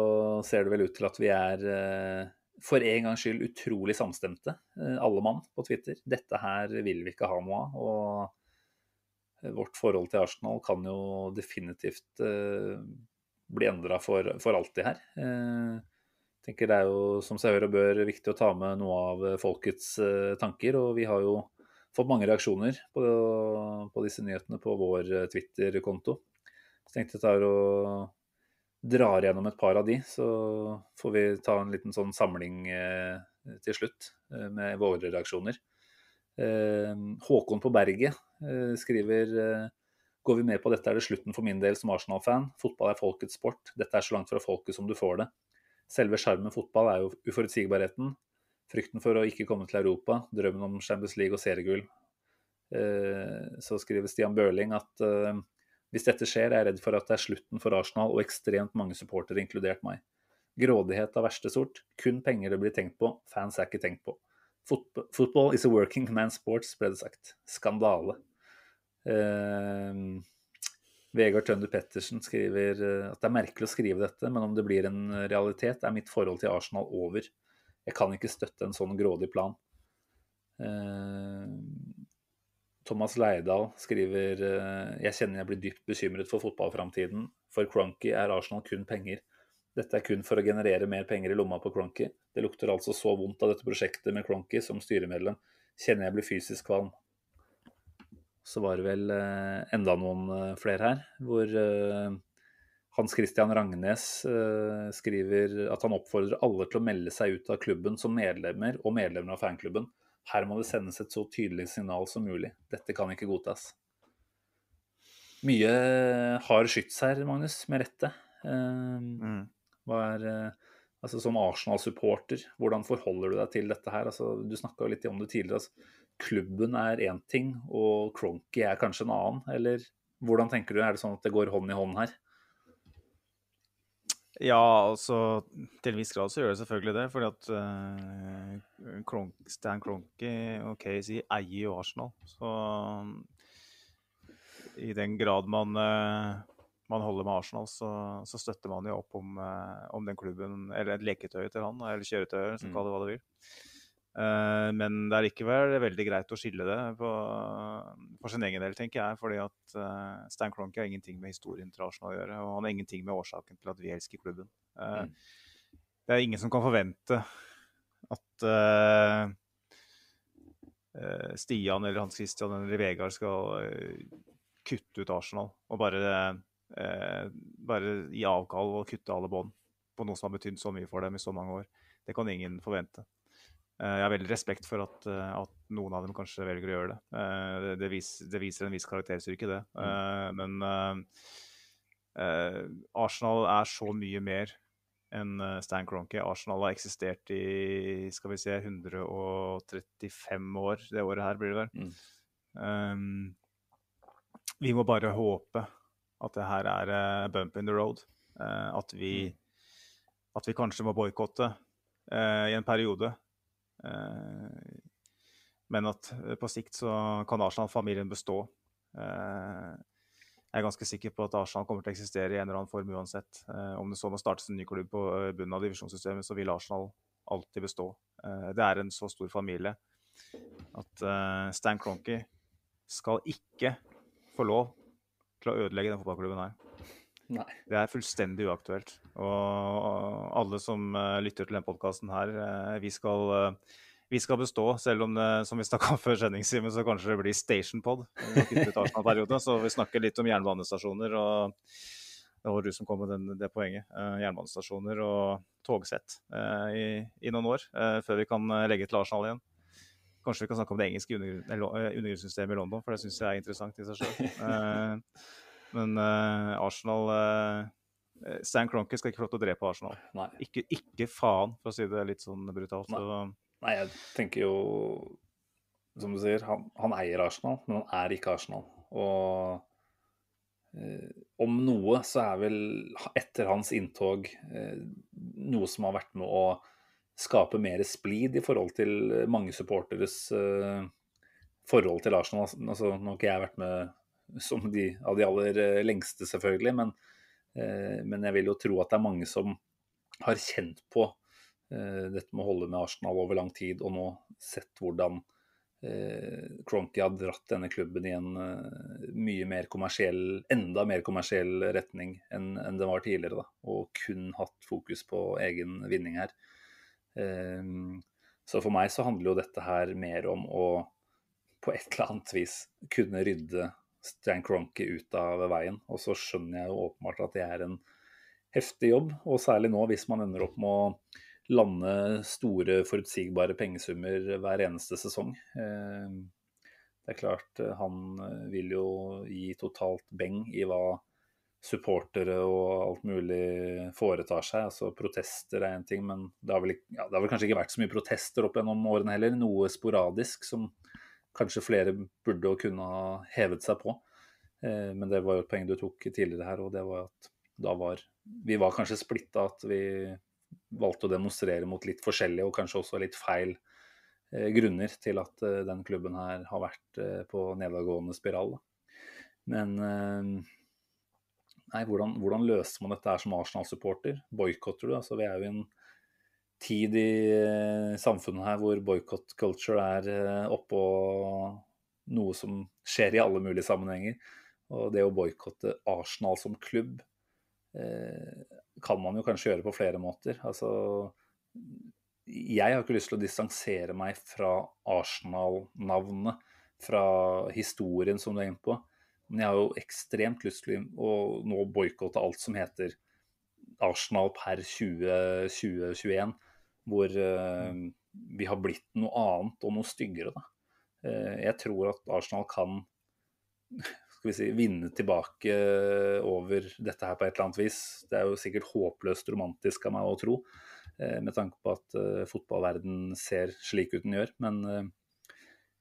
C: ser det vel ut til at vi er eh, for en gangs skyld utrolig samstemte, eh, alle mann på Twitter. Dette her vil vi ikke ha noe av. Og vårt forhold til Arsenal kan jo definitivt bli endra for, for alltid her. Jeg tenker Det er jo som seg hør og bør viktig å ta med noe av folkets tanker. Og vi har jo fått mange reaksjoner på, på disse nyhetene på vår eh, Twitter-konto. Så tenkte jeg tar og gjennom et par av de, så får vi ta en liten sånn samling eh, til slutt eh, med våre reaksjoner. Håkon på berget skriver Går vi med på dette er det slutten for min del som Arsenal-fan. Fotball er folkets sport. Dette er så langt fra folket som du får det. Selve sjarmen fotball er jo uforutsigbarheten. Frykten for å ikke komme til Europa. Drømmen om Champions League og seriegull. Eh, så skriver Stian Børling at eh, hvis dette skjer, er jeg redd for at det er slutten for Arsenal og ekstremt mange supportere, inkludert meg. Grådighet av verste sort. Kun penger det blir tenkt på. Fans er ikke tenkt på. Football is a working man's sport, ble det sagt. Skandale. Uh, Vegard Tønder Pettersen skriver at det er merkelig å skrive dette, men om det blir en realitet, er mitt forhold til Arsenal over. Jeg kan ikke støtte en sånn grådig plan. Eh, Thomas Leidal skriver eh, jeg kjenner jeg blir dypt bekymret for fotballframtiden. For Cronky er Arsenal kun penger. Dette er kun for å generere mer penger i lomma på Cronky. Det lukter altså så vondt av dette prosjektet med Cronky som styremedlem. Kjenner jeg blir fysisk kvalm. Så var det vel eh, enda noen flere her, hvor Hans Christian Rangnes eh, skriver at han oppfordrer alle til å melde seg ut av klubben som medlemmer og medlemmer av fanklubben. Her må det sendes et så tydelig signal som mulig. Dette kan ikke godtas. Mye har skyts her, Magnus, med rette. Eh,
D: Mm.
C: hva er eh, Altså Som Arsenal-supporter, hvordan forholder du deg til dette her? Altså, du snakka litt om det tidligere. Altså, klubben er én ting, og Cronky er kanskje en annen. Eller hvordan tenker du? Er det sånn at det går hånd i hånd her?
D: Ja, altså til en viss grad så gjør det selvfølgelig det. Fordi at uh, Kronk, Stan Cronky og Casey eier jo Arsenal. Så i den grad man, uh, man holder med Arsenal, så, så støtter man jo opp om, uh, om den klubben, eller et leketøy til han, eller kjøretøy, så
C: Mm.
D: kall det hva du vil. Eh, men det er likevel veldig greit å skille det på, for sin egen del, tenker jeg. fordi at uh, Stan Cronky har ingenting med historien til Arsenal å gjøre. Og han har ingenting med årsaken til at vi elsker klubben. Uh,
C: Mm.
D: Det er ingen som kan forvente at uh, Stian eller Hans Christian eller Vegard skal kutte ut Arsenal og bare, bare gi avkall og kutte alle bånd på noe som har betydd så mye for dem i så mange år. Det kan ingen forvente. Eh, Jeg har veldig respekt for at, eh, at noen av dem kanskje velger å gjøre det. Eh, Det, det, viser, det viser en viss karakterstyrke, det. Mm. Men Arsenal er så mye mer enn Stan Cronky. Arsenal har eksistert i skal vi se, 135 år det året her, blir det vel.
C: Mm.
D: Um, vi må bare håpe at det her er eh, bump in the road. At, vi, at vi kanskje må boikotte uh, i en periode. Eh, men at eh, på sikt så kan Arsenal-familien bestå. Eh, jeg er ganske sikker på at Arsenal kommer til å eksistere i en eller annen form uansett. Om det så må startes en ny klubb på bunnen av divisjonssystemet, så vil Arsenal alltid bestå. Det er en så stor familie at Stan Cronky skal ikke få lov til å ødelegge den fotballklubben her.
C: Nei.
D: Det er fullstendig uaktuelt. Og alle som eh, lytter til denne podkasten her, eh, vi skal, eh, vi skal bestå. Selv om det, som vi snakka om før sendingstimen, så kanskje det blir stationpod. Så vi snakker litt om jernbanestasjoner. og Det var du som kom med den, det poenget. Jernbanestasjoner og togsett i, i noen år, før vi kan legge til Arsenal igjen. Kanskje vi kan snakke om det engelske undergrunnssystemet i London, for det syns jeg er interessant i seg sjøl. men uh, Arsenal uh, Stan Cronky skal ikke få lov til å drepe Arsenal.
C: Nei.
D: Ikke, ikke faen, for å si det litt sånn brutalt.
C: Nei.
D: Så,
C: Nei, jeg tenker jo Som du sier, han, han eier Arsenal, men han er ikke Arsenal. Og uh, om noe så er vel etter hans inntog uh, noe som har vært med å skape mer splid i forhold til mange supporteres forhold til Arsenal. Altså, nå har ikke jeg vært med som de av de aller eh, lengste, selvfølgelig, men, eh, men jeg vil jo tro at det er mange som har kjent på eh, dette med å holde med Arsenal over lang tid, og nå sett hvordan Cronky har dratt denne klubben i en mye mer kommersiell, enda mer kommersiell retning enn enn det var tidligere. Da, og kun hatt fokus på egen vinning her. Så for meg så handler jo dette her mer om å på et eller annet vis kunne rydde Stan Cronky ut av veien. Og så skjønner jeg jo åpenbart at det er en heftig jobb, og særlig nå hvis man ender opp med å lande store, forutsigbare pengesummer hver eneste sesong. Eh, Det er klart, eh, han eh, vil jo gi totalt beng i hva supportere og alt mulig foretar seg. Altså Protester er én ting, men det har, vel, ja, det har vel kanskje ikke vært så mye protester opp gjennom årene heller. Noe sporadisk som kanskje flere burde og kunne ha hevet seg på. Eh, Men det var jo et poeng du tok tidligere her, og det var at da var Vi var kanskje splitta, at vi valgte å demonstrere mot litt forskjellige og kanskje også litt feil eh, grunner til at eh, den klubben her har vært på nedadgående spiral. Men Nei, hvordan, hvordan løser man dette her som Arsenal-supporter? Boikotter du? Altså, vi er jo i en tid i eh, samfunnet her hvor boikott culture er eh, oppå noe som skjer i alle mulige sammenhenger. Og det å boikotte Arsenal som klubb eh, kan man jo kanskje gjøre på flere måter. Altså Jeg har ikke lyst til å distansere meg fra Arsenal-navnet, fra historien som du er inne på. Men jeg har jo ekstremt lyst til å nå boikotte alt som heter Arsenal per 2021, hvor uh, vi har blitt noe annet og noe styggere. Da. Uh, jeg tror at Arsenal kan skal vi si, vinne tilbake over dette her på et eller annet vis. Det er jo sikkert håpløst romantisk av meg å tro, uh, med tanke på at fotballverden ser slik ut den gjør. Men,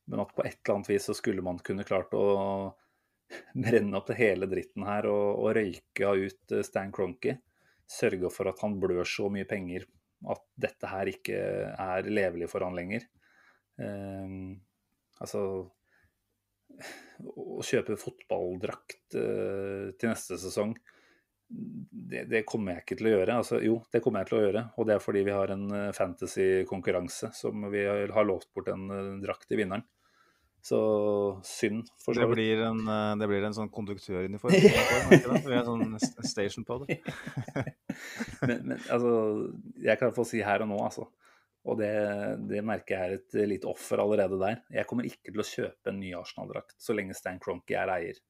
C: men at på et eller annet vis så skulle man kunne klart å brenne opp det hele dritten her og, og røyke ut Stan Cronky Sørge for at han blør så mye penger at dette her ikke er levelig for han lenger. Um, altså Å kjøpe fotballdrakt uh, til neste sesong, det, det, kommer jeg ikke til å gjøre. Altså, jo, det kommer jeg til å gjøre, og det er fordi vi har en uh, fantasy-konkurranse som vi har lovt bort en uh, drakt til vinneren. Så synd, for
D: så vidt. Det blir en, eh, det blir en sånn konduktøruniform? Vi har sånn station på det.
C: men, men, altså, jeg kan få si her og nå, altså. Og det, det, merker jeg er et lite offer allerede der. Jeg kommer ikke til å kjøpe en ny Arsenal-drakt så lenge Stan Cronky er eier.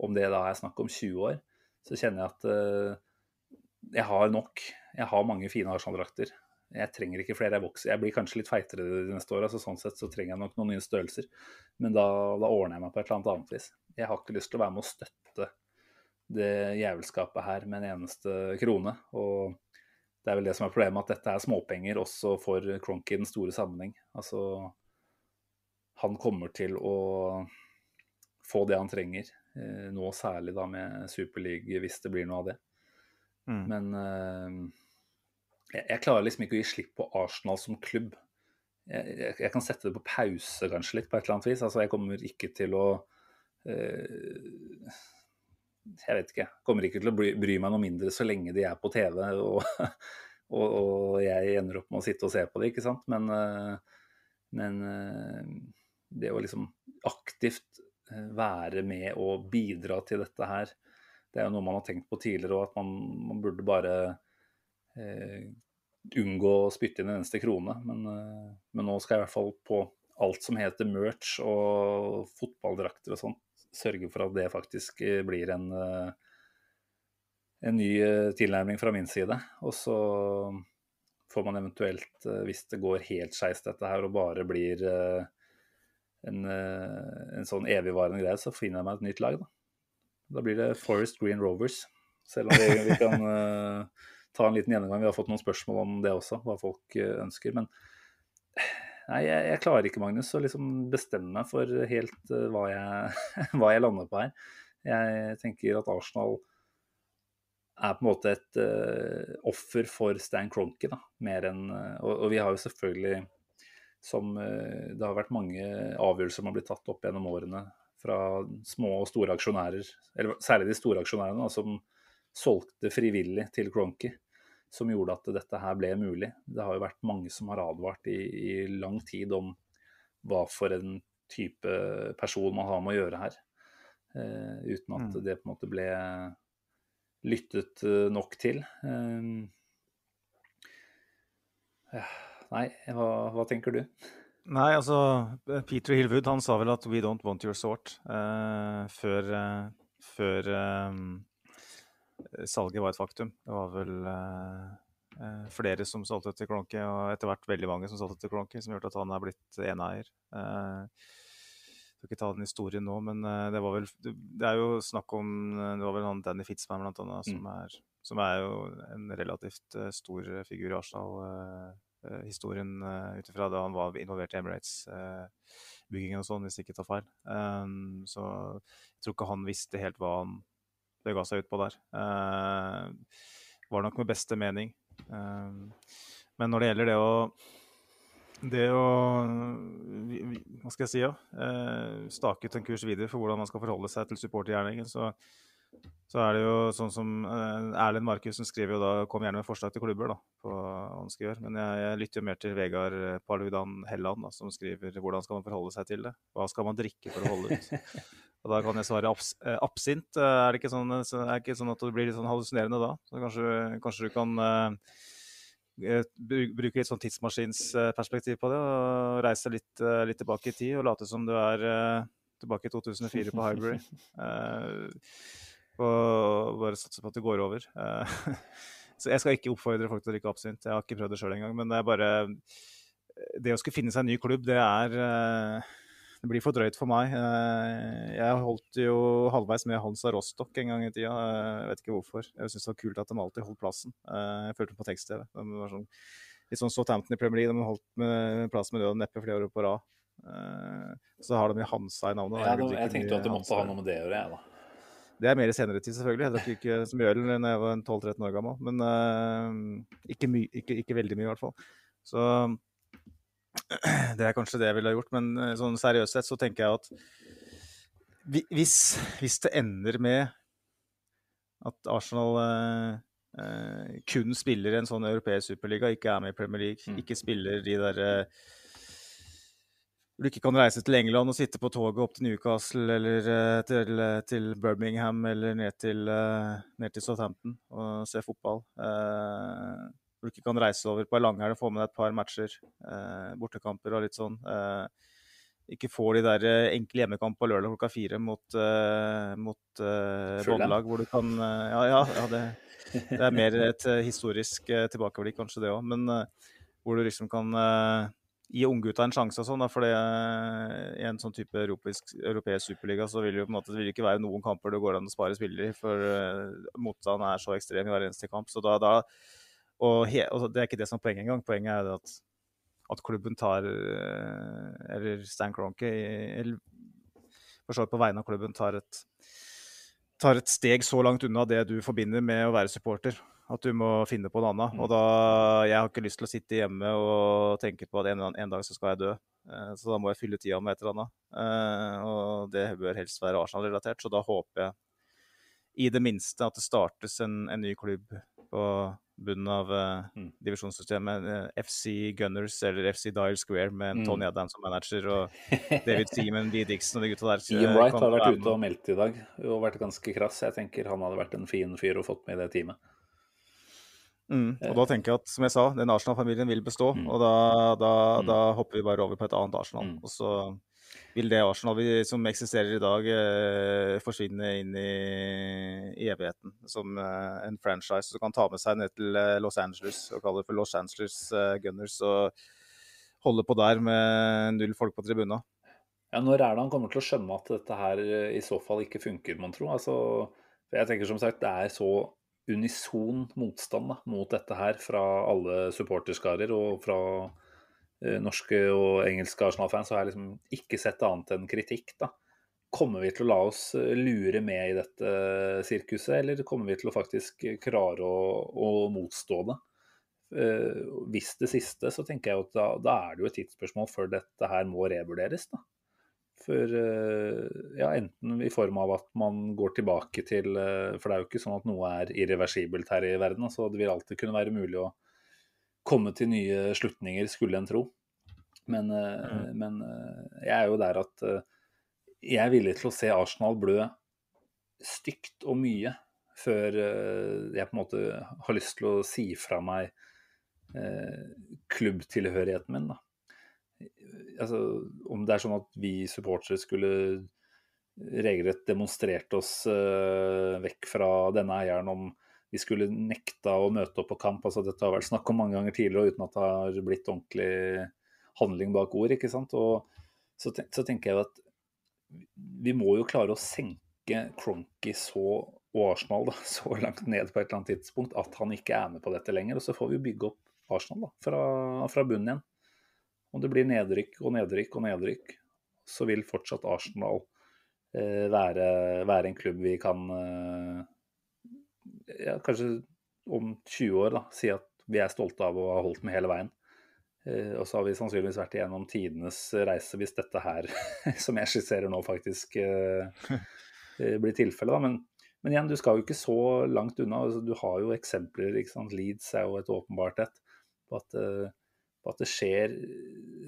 C: Om det da er snakk om 20 år, så kjenner jeg at uh, jeg har nok. Jeg har mange fine Arsenal-drakter. Jeg trenger ikke flere. Jeg vokser. Jeg blir kanskje litt feitere de neste åra, så sånn sett så trenger jeg nok noen nye størrelser. Men da, da, ordner jeg meg på et eller annet annet vis. Jeg har ikke lyst til å være med å støtte det jævelskapet her med en eneste krone. Og det er vel det som er problemet, at dette er småpenger også for Cronky i den store sammenheng. Altså, han kommer til å få det han trenger, eh, nå særlig da med Superleague, hvis det blir noe av det. Mm. Men eh, jeg, jeg, klarer liksom ikke å gi slipp på Arsenal som klubb. Jeg, jeg, jeg, kan sette det på pause kanskje litt, på et eller annet vis. Altså, jeg kommer ikke til å uh, Jeg vet ikke. Kommer ikke til å bry, bry, meg noe mindre så lenge de er på TV og, og, og, jeg ender opp med å sitte og se på det, ikke sant. Men, uh, men uh, det å liksom aktivt være med og bidra til dette her, det er jo noe man har tenkt på tidligere, og at man, man burde bare unngå å spytte inn en eneste krone. Men, eh, men, nå skal jeg i hvert fall på alt som heter merch og fotballdrakter og sånt, sørge for at det faktisk eh, blir en, eh, en ny eh, tilnærming fra min side. Og så får man eventuelt, hvis det går helt skeis dette her og bare blir en, en sånn evigvarende greie, så finner jeg meg et nytt lag, da. Da blir det Forest Green Rovers. Selv om vi, vi kan ta en liten gjennomgang. Vi har fått noen spørsmål om det også, hva folk eh, ønsker. Men nei, jeg, jeg klarer ikke, Magnus, å liksom bestemme meg for helt uh, hva, jeg, hva, jeg, lander på her. Jeg tenker at Arsenal er på en måte et uh, offer for Stan Cronky, da, mer enn uh, og, og, vi har jo selvfølgelig som Det har vært mange avgjørelser som har blitt tatt opp gjennom årene fra små og store aksjonærer, eller særlig de store aksjonærene, da, som solgte frivillig til Cronky, som gjorde at dette her ble mulig. Det har jo vært mange som har advart i, i lang tid om hva for en type person man har med å gjøre her. Uh, uten at mm. det på en måte ble lyttet uh, nok til. Uh, nei, hva, hva, tenker du?
D: Nei, altså Peter Hillwood han sa vel at 'we don't want your sort' før, før salget var et faktum. Det var vel eh, eh, flere som solgte til Klonke, og etter hvert veldig mange som solgte til Klonke, som gjorde at han er blitt eneeier. Eh, jeg skal ikke ta den historien nå, men eh, det var vel Det er jo snakk om Det var vel han Danny Fitzman blant annet, som, mm. er, som er jo en relativt stor figur i Arsenal-historien ut ifra da han var involvert i Emirates-byggingen og sånn, hvis jeg ikke tar feil. Så jeg tror ikke han visste helt hva han bega seg ut på der. Uh, var nok med beste mening. Uh, men når det gjelder det å det å Hva skal jeg si? Ja? eh, stake ut en kurs videre for hvordan man skal forholde seg til supportergjerningen, så, Så er det jo sånn som eh, Erlend Markussen skriver jo da 'kom gjerne med forslag til klubber', da, på han skal. Men jeg, jeg lytter jo mer til Vegard eh, Paludan Helland, da, som skriver 'hvordan skal man forholde seg til det'? Hva skal man drikke for å holde ut? Og da kan jeg svare abs eh, absint. Er det ikke sånn, er det ikke sånn at du blir litt sånn hallusinerende da? Så kanskje, kanskje du kan uh, bruke litt sånn tidsmaskinsperspektiv på det og reise litt, uh, litt, tilbake i tid og late som du er uh, tilbake i 2004 på Highbury. Og bare satse på at det går over. Eh, så jeg skal ikke oppfordre folk til å drikke absint. Jeg har ikke prøvd det sjøl engang. Men det er bare Det å skulle finne seg en ny klubb, det er eh, det blir for drøyt for meg. Eh, jeg holdt jo halvveis med Hansa Rostock en gang i tida. Jeg vet ikke hvorfor. Jeg syns det var kult at de alltid holdt plassen. Jeg følte på tekst-TV. Sånn, litt sånn Southampton i Premier League. De holdt med plass med død og neppe flere år på rad. Så har de Hansa i navnet.
C: Ja, jeg tenkte jo at det måtte ha noe med det å gjøre, jeg, da.
D: Det er mer i senere tid, selvfølgelig. Jeg drakk ikke så mye øl da jeg var 12-13 år gammel. Men uh, ikke, my, ikke, ikke, veldig mye, i hvert fall. Så det er kanskje det jeg ville ha gjort. Men uh, sånn seriøst sett så tenker jeg at hvis, hvis det ender med at Arsenal eh, kun spiller en sånn europeisk superliga, ikke er med i Premier League, mm. ikke spiller de der du ikke kan reise til England og sitte på toget opp til Newcastle eller uh, til, til, Birmingham eller ned til, ned til, Southampton og se fotball. Du ikke kan reise over på ei langhelg og få med deg et par matcher, bortekamper og litt sånn. ikke få de der enkle hjemmekamp på lørdag klokka fire mot, eh, mot båndlag hvor du kan Ja, ja, ja det, det, er mer et historisk tilbakeblikk, kanskje det òg, men hvor du liksom kan gi unggutta en sjanse og sånn. For i en sånn type europeisk, europeisk superliga så vil det jo på en måte, det vil ikke være noen kamper det går an å spare spillere i, for uh, motstanden er så ekstrem i hver eneste kamp. Så da, da og, he, og, det er ikke det som er poenget engang. Poenget er at, at klubben tar uh, Eller Stan Cronky, for så vidt på vegne av klubben, tar et, tar et steg så langt unna det du forbinder med å være supporter. At du må finne på noe annet. Og mm. da, Jeg har ikke lyst til å sitte hjemme og tenke på at en, en dag så skal jeg dø. Eh, så da må jeg fylle tida med et eller annet. Eh, og det bør helst være Arsenal-relatert. Så da håper jeg i det minste at det startes en, en ny klubb på bunnen av uh, divisjonssystemet. FC Gunners eller FC Dial Square med mm. Tony Adams som manager og David Seaman, Lee Dixon og de gutta der.
C: Ian Wright har vært ute og meldt i dag og vært ganske krass. Jeg tenker han hadde vært en fin fyr å fått med i det teamet.
D: Mm, og da tenker jeg at, som jeg sa, den Arsenal-familien vil bestå. Mm. Og da, da, mm. da, hopper vi bare over på et annet Arsenal. Mm. Og så vil det Arsenal vi, som eksisterer i dag, eh, forsvinne inn i, i evigheten. Som eh, en franchise som kan ta med seg ned til eh, Los Angeles og kalle det for Los Angeles eh, Gunners. Og holde på der med null folk på tribuna.
C: Ja, når er det han kommer til å skjønne at dette her eh, i så fall ikke funker, mon tro? Altså, jeg tenker som sagt, det er så unison motstand da, mot dette her fra alle supporterskarer og fra norske og engelske Arsenal-fans, så har jeg liksom ikke sett annet enn kritikk. da. Kommer vi til å la oss eh, lure med i dette sirkuset, eller kommer vi til å faktisk klare å, å motstå det? Eh, hvis det siste, så tenker jeg at da, da, er det jo et tidsspørsmål før dette her må revurderes. da. For eh, ja, enten i form av at man går tilbake til eh, For det er jo ikke sånn at noe er irreversibelt her i verden. så Det vil alltid kunne være mulig å komme til nye slutninger, skulle en tro. Men, eh, mm. men jeg er jo der at jeg er villig til å se Arsenal blø stygt og mye før jeg på en måte har lyst til å si fra meg klubbtilhørigheten min. da altså, Om det er sånn at vi supportere skulle regelrett demonstrert oss uh, vekk fra denne eieren om vi skulle nekta å møte opp på kamp. altså Dette har vært snakk om mange ganger tidligere uten at det har blitt ordentlig handling bak ord. ikke sant? Og så, ten så tenker jeg at vi må jo klare å senke Cronky så, og Arsenal da, så langt ned på et eller annet tidspunkt at han ikke er med på dette lenger. Og så får vi bygge opp Arsenal da, fra, fra bunnen igjen. Om det blir nedrykk og nedrykk og nedrykk, så vil fortsatt Arsenal eh, være, være, en klubb vi kan eh, ja, kanskje om 20 år da, si at vi er stolte av å ha holdt med hele veien. Eh, og så har vi sannsynligvis vært igjennom tidenes reise hvis dette her, som jeg skisserer nå, faktisk eh, eh, blir tilfellet. Men men igjen, du skal jo ikke så langt unna. Altså, du har jo eksempler. Leeds er jo et åpenbart et. På at, på at det skjer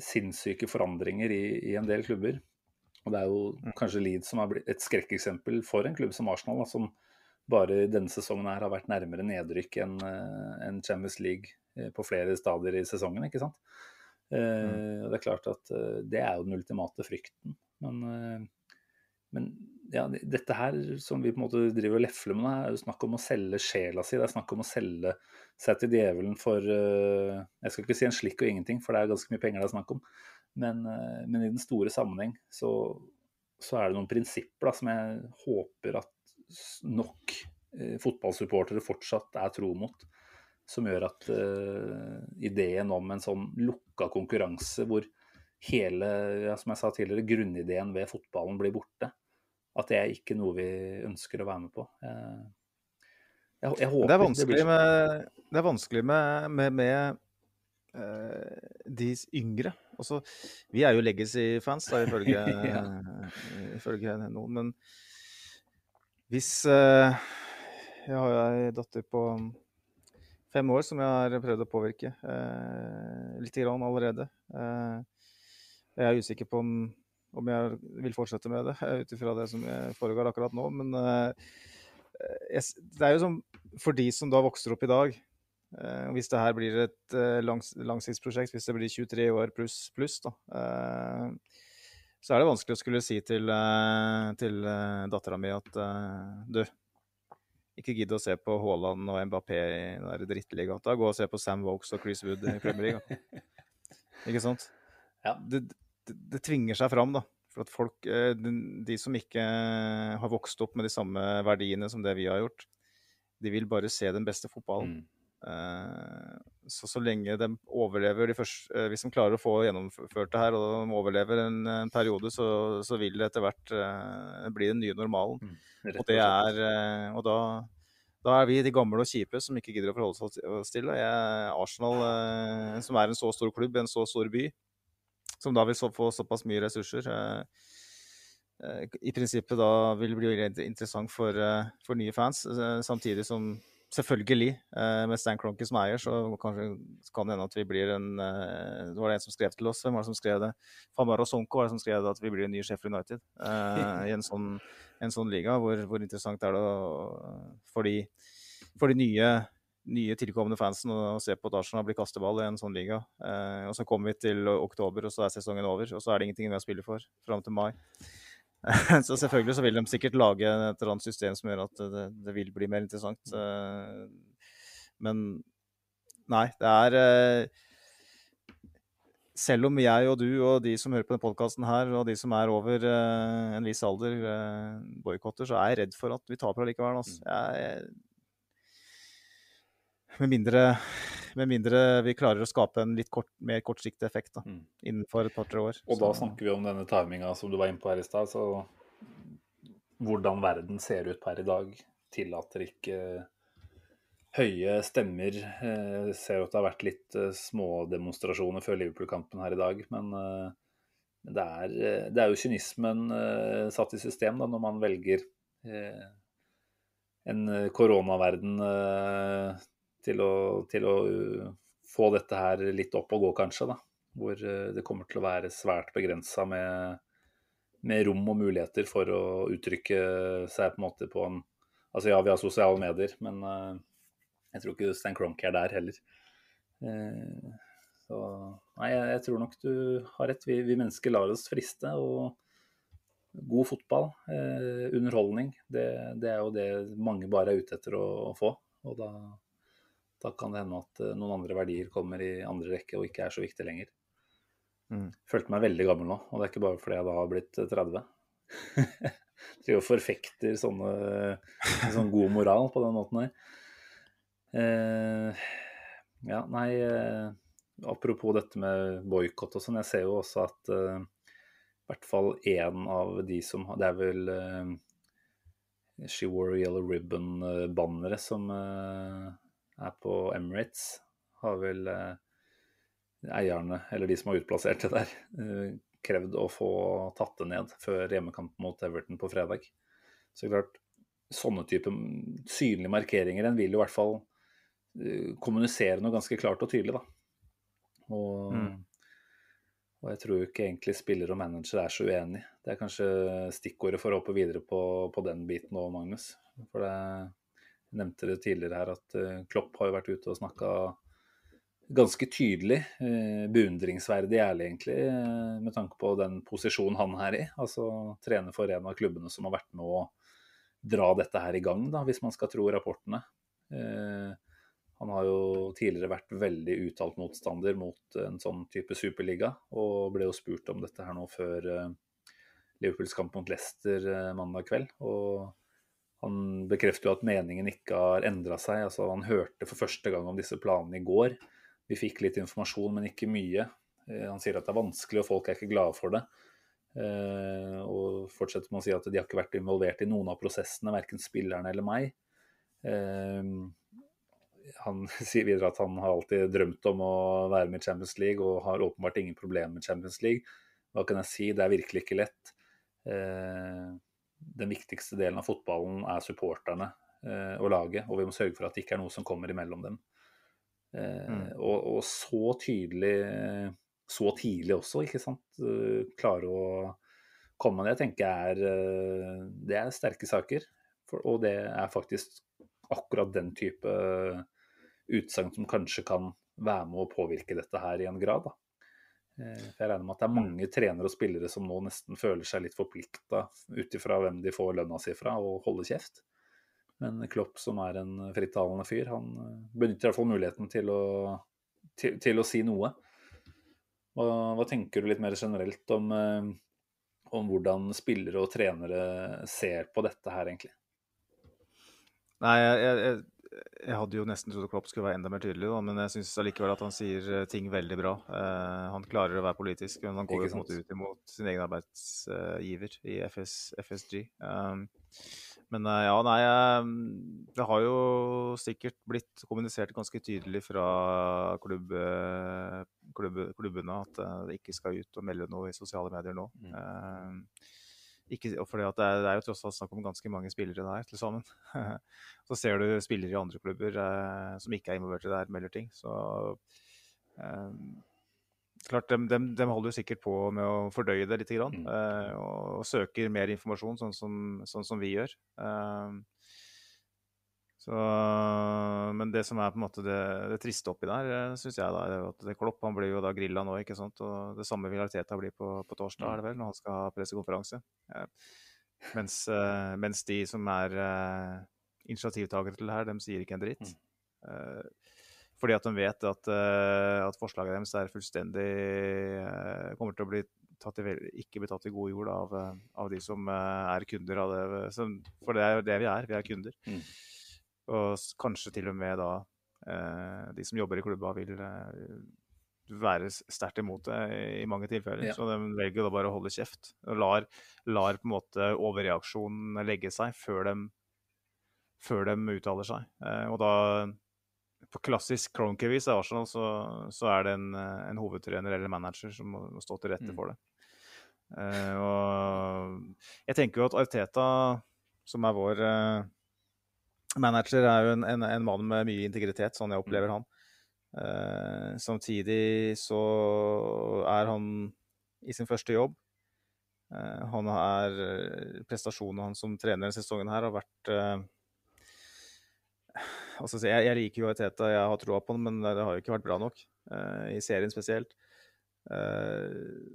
C: sinnssyke forandringer i, i, en del klubber. Og det er jo mm. kanskje Leeds som blitt et skrekkeksempel for en klubb som Arsenal, da, som bare denne sesongen her har vært nærmere nedrykk enn eh, en Champions League eh, på flere stadier i sesongen. ikke sant? Mm. Det er klart at det er jo den ultimate frykten. Men men ja, dette her som vi på en måte driver og lefler med, er jo snakk om å selge sjela si. Det er snakk om å selge seg til djevelen for Jeg skal ikke si en slikk og ingenting, for det er ganske mye penger det er snakk om. Men, men i den store sammenheng så, så, er det noen prinsipper da, som jeg håper at nok uh, fotballsupportere fortsatt er tro mot. Som gjør at ideen om en sånn lukka konkurranse hvor hele, ja, som jeg sa tidligere, grunnideen ved fotballen blir borte at det er ikke noe vi ønsker å være med på. Jeg, jeg håper
D: det er vanskelig det med, det er vanskelig med, med, med uh, de yngre. Også, vi er jo legacy-fans, ifølge, ja. ifølge, noen. Men hvis uh, Jeg har jo ei datter på fem år som jeg har prøvd å påvirke eh, litt grann allerede. jeg er usikker på om om jeg vil fortsette med det, ut ifra det som foregår akkurat nå. Men uh, det er jo som for de som da vokser opp i dag, eh, hvis det her blir et uh, langs, langsiktsprosjekt, hvis det blir 23 år pluss, pluss da, så er det vanskelig å skulle si til, til dattera mi at du, ikke gidd å se på Haaland og Mbappé i den drittligaen. Gå og se på Sam Vokes og Chris Wood i Premier League. ikke sant?
C: Ja.
D: Det, det, det, tvinger seg fram, da. For at folk, de, de som ikke har vokst opp med de samme verdiene som det vi har gjort, de vil bare se den beste fotballen. Mm. Eh, så så lenge de overlever de første, eh, Hvis de klarer å få gjennomført det her, og de overlever en, en periode, så, så, vil det etter hvert bli den nye normalen. Mm. Og, det er, og da, da er vi de gamle og kjipe som ikke gidder å forholde oss til det. Arsenal, som er en så stor klubb, en så stor by, som da vil så, få såpass mye ressurser. I prinsippet da vil bli interessant for, for nye fans, samtidig som selvfølgelig, med Stan Cronky som eier, så kanskje kan det hende at vi blir en Det var det en som skrev til oss. Hvem var det som skrev det? Famara Sonko var det som skrev at vi blir en ny Sheffield United uh, i en sånn, en sånn, liga. Hvor, hvor interessant er det for de, for de nye nye tilkommende fansen å se på at Arsenal blir kasteball i en sånn liga. Eh, og så kommer vi til oktober, og så er sesongen over. Og så er det ingenting vi har spille for fram til mai. så selvfølgelig så vil de sikkert lage et eller annet system som gjør at det, det vil bli mer interessant. Eh, men nei, det er eh, selv om jeg og du og de som hører på denne podkasten her, og de som er over uh, en viss alder, boikotter, så er jeg redd for at vi taper allikevel. Altså. Jeg, med mindre, med mindre, vi klarer å skape en litt kort, mer kortsiktig effekt da, mm. innenfor et par-tre år.
C: Og så. da snakker vi om denne timinga som du var inne på her i stad. Så hvordan verden ser ut per i dag, tillater ikke høye stemmer. Jeg ser at det har vært litt eh, smådemonstrasjoner før Liverpool-kampen her i dag. Men eh, det er, det er jo kynismen eh, satt i system da, når man velger en koronaverden til å, til å uh, få dette her litt opp og gå, kanskje. da. Hvor uh, det kommer til å være svært begrensa med, med, rom og muligheter for å uttrykke seg på en måte på en Altså ja, vi har sosiale medier, men uh, jeg tror ikke Stan Cronk er der heller. Så nei, jeg, tror nok du har rett. Vi, vi, mennesker lar oss friste. og God fotball, underholdning, det, det, er jo det mange bare er ute etter å, å få. Og da, da kan det hende at eh, noen andre verdier kommer i andre rekke og ikke er så viktig lenger. Mm. Følte meg veldig gammel nå, og det er ikke bare fordi jeg da har blitt 30. Driver og forfekter sånne, sånn god moral på den måten her. Eh, ja, nei eh, Apropos dette med boikott og sånn, jeg ser jo også at eh, i hvert fall én av de som Det er vel eh, She Wore Yellow Ribbon-bannere som eh, er på Emirates, har vel eh, eierne, eller de som har utplassert det der, eh, krevd å få tatt det ned før hjemmekamp mot Everton på fredag. Så klart, sånne type synlige markeringer. En vil jo i hvert fall uh, kommunisere noe ganske klart og tydelig, da. Og, mm. og jeg tror ikke egentlig spiller og manager er så uenig. Det er kanskje stikkordet for å hoppe videre på, på den biten òg, Magnus. For det, jeg nevnte det tidligere her at uh, Klopp har jo vært ute og snakka ganske tydelig, eh, beundringsverdig ærlig egentlig, eh, med tanke på den posisjonen han er i. Altså trene for en av klubbene som har vært med å dra dette her i gang, da, hvis man skal tro rapportene. Eh, han har jo tidligere vært veldig uttalt motstander mot en sånn type superliga, og ble jo spurt om dette her nå før Liverpools kamp mot Leicester mandag kveld. og han bekrefter jo at meningen ikke har endra seg. altså Han hørte for første gang om disse planene i går. Vi fikk litt informasjon, men ikke mye. Eh, han sier at det er vanskelig, og folk er ikke glade for det. Eh, og fortsetter med å si at de har ikke vært involvert i noen av prosessene, verken spillerne eller meg. Eh, han sier videre at han har alltid drømt om å være med i Champions League, og har åpenbart ingen problemer med Champions League. Hva kan jeg si? Det er virkelig ikke lett. Den viktigste delen av fotballen er supporterne og laget, og vi må sørge for at det ikke er noe som kommer imellom dem. Mm. Eh, og, og, så tydelig så tidlig også, ikke sant. Eh, klare å komme med det, tenker jeg er eh, Det er sterke saker. For, og det er faktisk akkurat den type utsagn som kanskje kan være med å påvirke dette her i en grad. da. For jeg regner med at det er mange trenere og spillere som nå nesten føler seg litt forplikta ut ifra hvem de får lønna si fra, og holde kjeft. Men Klopp, som er en frittalende fyr, han eh, benytter iallfall muligheten til å, til, til å si noe. Hva, hva, tenker du litt mer generelt om, eh, om hvordan spillere og trenere ser på dette her, egentlig?
D: Nei, jeg, jeg, jeg hadde jo nesten trodd Klopp skulle være enda mer tydelig, da, men jeg syns allikevel at han sier eh, ting veldig bra. Uh, han klarer å være politisk, men han går jo på en måte ut imot sin egen arbeidsgiver i FS, FSG. Um, men uh, ja, nei Det har jo sikkert blitt kommunisert ganske tydelig fra klubb, klubb, klubbene at det ikke skal ut og melde noe i sosiale medier nå. Mm. Uh, ikke, for det, det, er, jo tross alt snakk om ganske mange spillere der til sammen. så ser du spillere i andre klubber eh, som ikke er involvert i det her, melder ting. Så eh, klart, de, de, de, holder jo sikkert på med å fordøye det litt. Grann, mm. eh, og, og, søker mer informasjon, sånn som, sånn som vi gjør. Eh, så, men det som er på en måte det, det triste oppi der, eh, syns jeg da, er at det Klopp han blir jo da grilla nå. ikke sant? Og det samme vil Arteta bli på, på, torsdag, er det vel, når han skal ha pressekonferanse. Ja. mens, uh, mens, de som er uh, initiativtakere til det her, de sier ikke en dritt. Mm. Uh, fordi at de vet at, eh, at, forslaget deres er fullstendig Kommer til å bli tatt i, ikke bli tatt i god jord av, av de som er kunder av det. For det er jo det vi er, vi er kunder. Mm. Og kanskje til og med da eh, de som jobber i klubba, vil eh, være sterkt imot det i mange tilfeller. Ja. Så de velger da bare å holde kjeft. Og lar, lar på en måte overreaksjonen legge seg før de, før de uttaler seg. Eh, og da på klassisk Cronky-vis i Arsenal så, så, er det en, en, hovedtrener eller manager som må, må stå til rette mm. for det. Uh, og jeg tenker jo at Arteta, som er vår uh, Manager er jo en, en, en, mann med mye integritet, sånn jeg opplever mm. han. Uh, samtidig så er han i sin første jobb. Uh, han er Prestasjonene hans som trener denne sesongen her har vært uh, altså, jeg, jeg, liker jo Teta, jeg har troa på han, men det har jo ikke vært bra nok. I serien spesielt.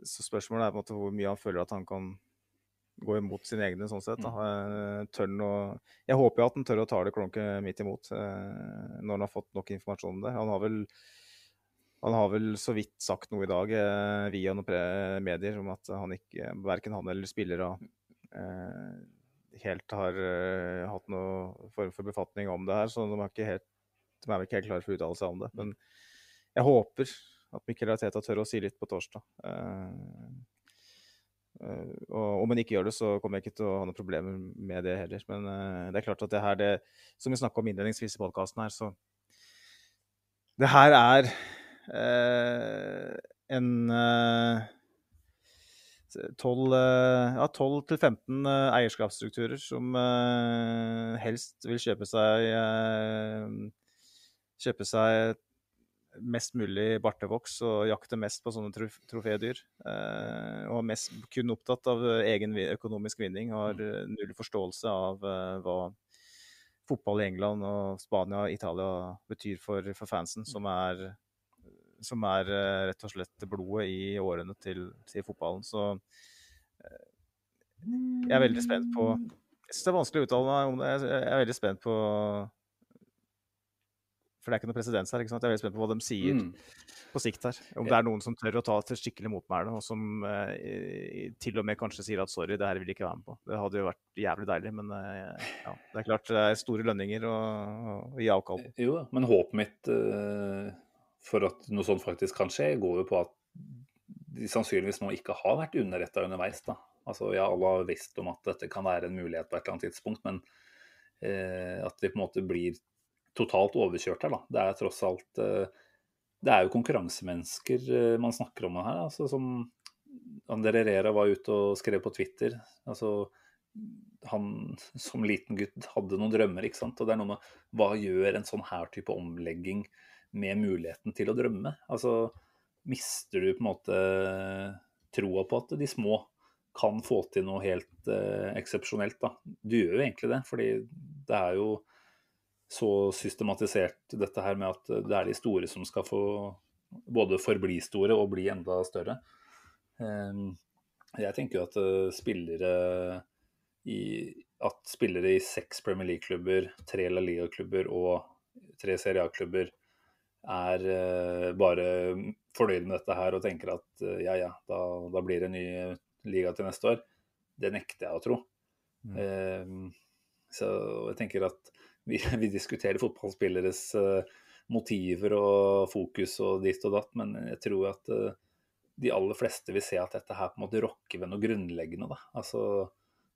D: så spørsmålet er på en måte hvor mye han føler at han kan gå imot sine egne, sånn sett. Mm. Tør å, jeg håper jo at han tør å ta det klonket midt imot eh, når han har fått nok informasjon om det. Han har vel, han har vel så vidt sagt noe i dag eh, via noen medier om at han ikke, verken han eller spillere eh, helt har hatt noe form for befatning om det her, så de er, ikke helt, de er ikke helt klare for å uttale seg om det. Men jeg håper at Mikkel Arteta tør å si litt på torsdag. Uh, og om en ikke gjør det, så kommer jeg ikke til å ha noen problemer med det heller. Men uh, det er klart at det her, det, som vi snakka om innledningsvis i podkasten her, så Det her er uh, en 12 eh, ja, 12 til 15 eh, eierskapsstrukturer som eh, helst vil kjøpe seg eh, Kjøpe seg mest mulig bartevoks og jakte mest på sånne trof trofédyr. Eh, og mest kun opptatt av egen økonomisk vinning har eh, null forståelse av eh, hva fotball i England og Spania og Italia betyr for, for fansen, som er som er eh, rett og slett blodet i årene til, til fotballen. Så eh, jeg er veldig spent på Jeg syns det er vanskelig å uttale meg om det. Jeg er veldig spent på For det er ikke noe presedens her. ikke sant? Jeg er veldig spent på hva de sier
C: Mm.
D: på sikt her. Om det er noen som tør å ta til skikkelig motmæle, og som eh, til og med kanskje sier at sorry, det her vil jeg ikke være med på. Det hadde jo vært jævlig deilig, men eh, ja, det er klart det er store lønninger å, å gi avkall på.
C: Jo, da, men håpet mitt eh, for at noe sånt faktisk kan skje, går jo på at de sannsynligvis nå ikke har vært underretta underveis. da. Altså, ja, Alle har visst om at dette kan være en mulighet på et eller annet tidspunkt, men eh, at vi på en måte blir totalt overkjørt her. da. Det er tross alt eh, Det er jo konkurransemennesker eh, man snakker om her. altså som André Rera var ute og skrev på Twitter. altså han som liten gutt hadde noen drømmer, ikke sant. Og det er noe med hva gjør en sånn her type omlegging med muligheten til å drømme? Altså mister du på en måte troa på at de små kan få til noe helt eh, eksepsjonelt, da. Du gjør jo egentlig det, fordi det er jo så systematisert dette her med at det er de store som skal få både forbli store og bli enda større. Eh, jeg tenker jo at eh, spillere i at spillere i seks Premier League-klubber, tre La Liga-klubber og tre Serie A-klubber er eh, bare fornøyd med dette her og tenker at eh, ja, ja, da, da blir det en ny liga til neste år. Det nekter jeg å tro. Mm. så jeg tenker at vi, vi diskuterer fotballspilleres eh, motiver og fokus og ditt og datt, men jeg tror at eh, de aller fleste vil se at dette her på en måte rokker ved noe grunnleggende. Da. Altså,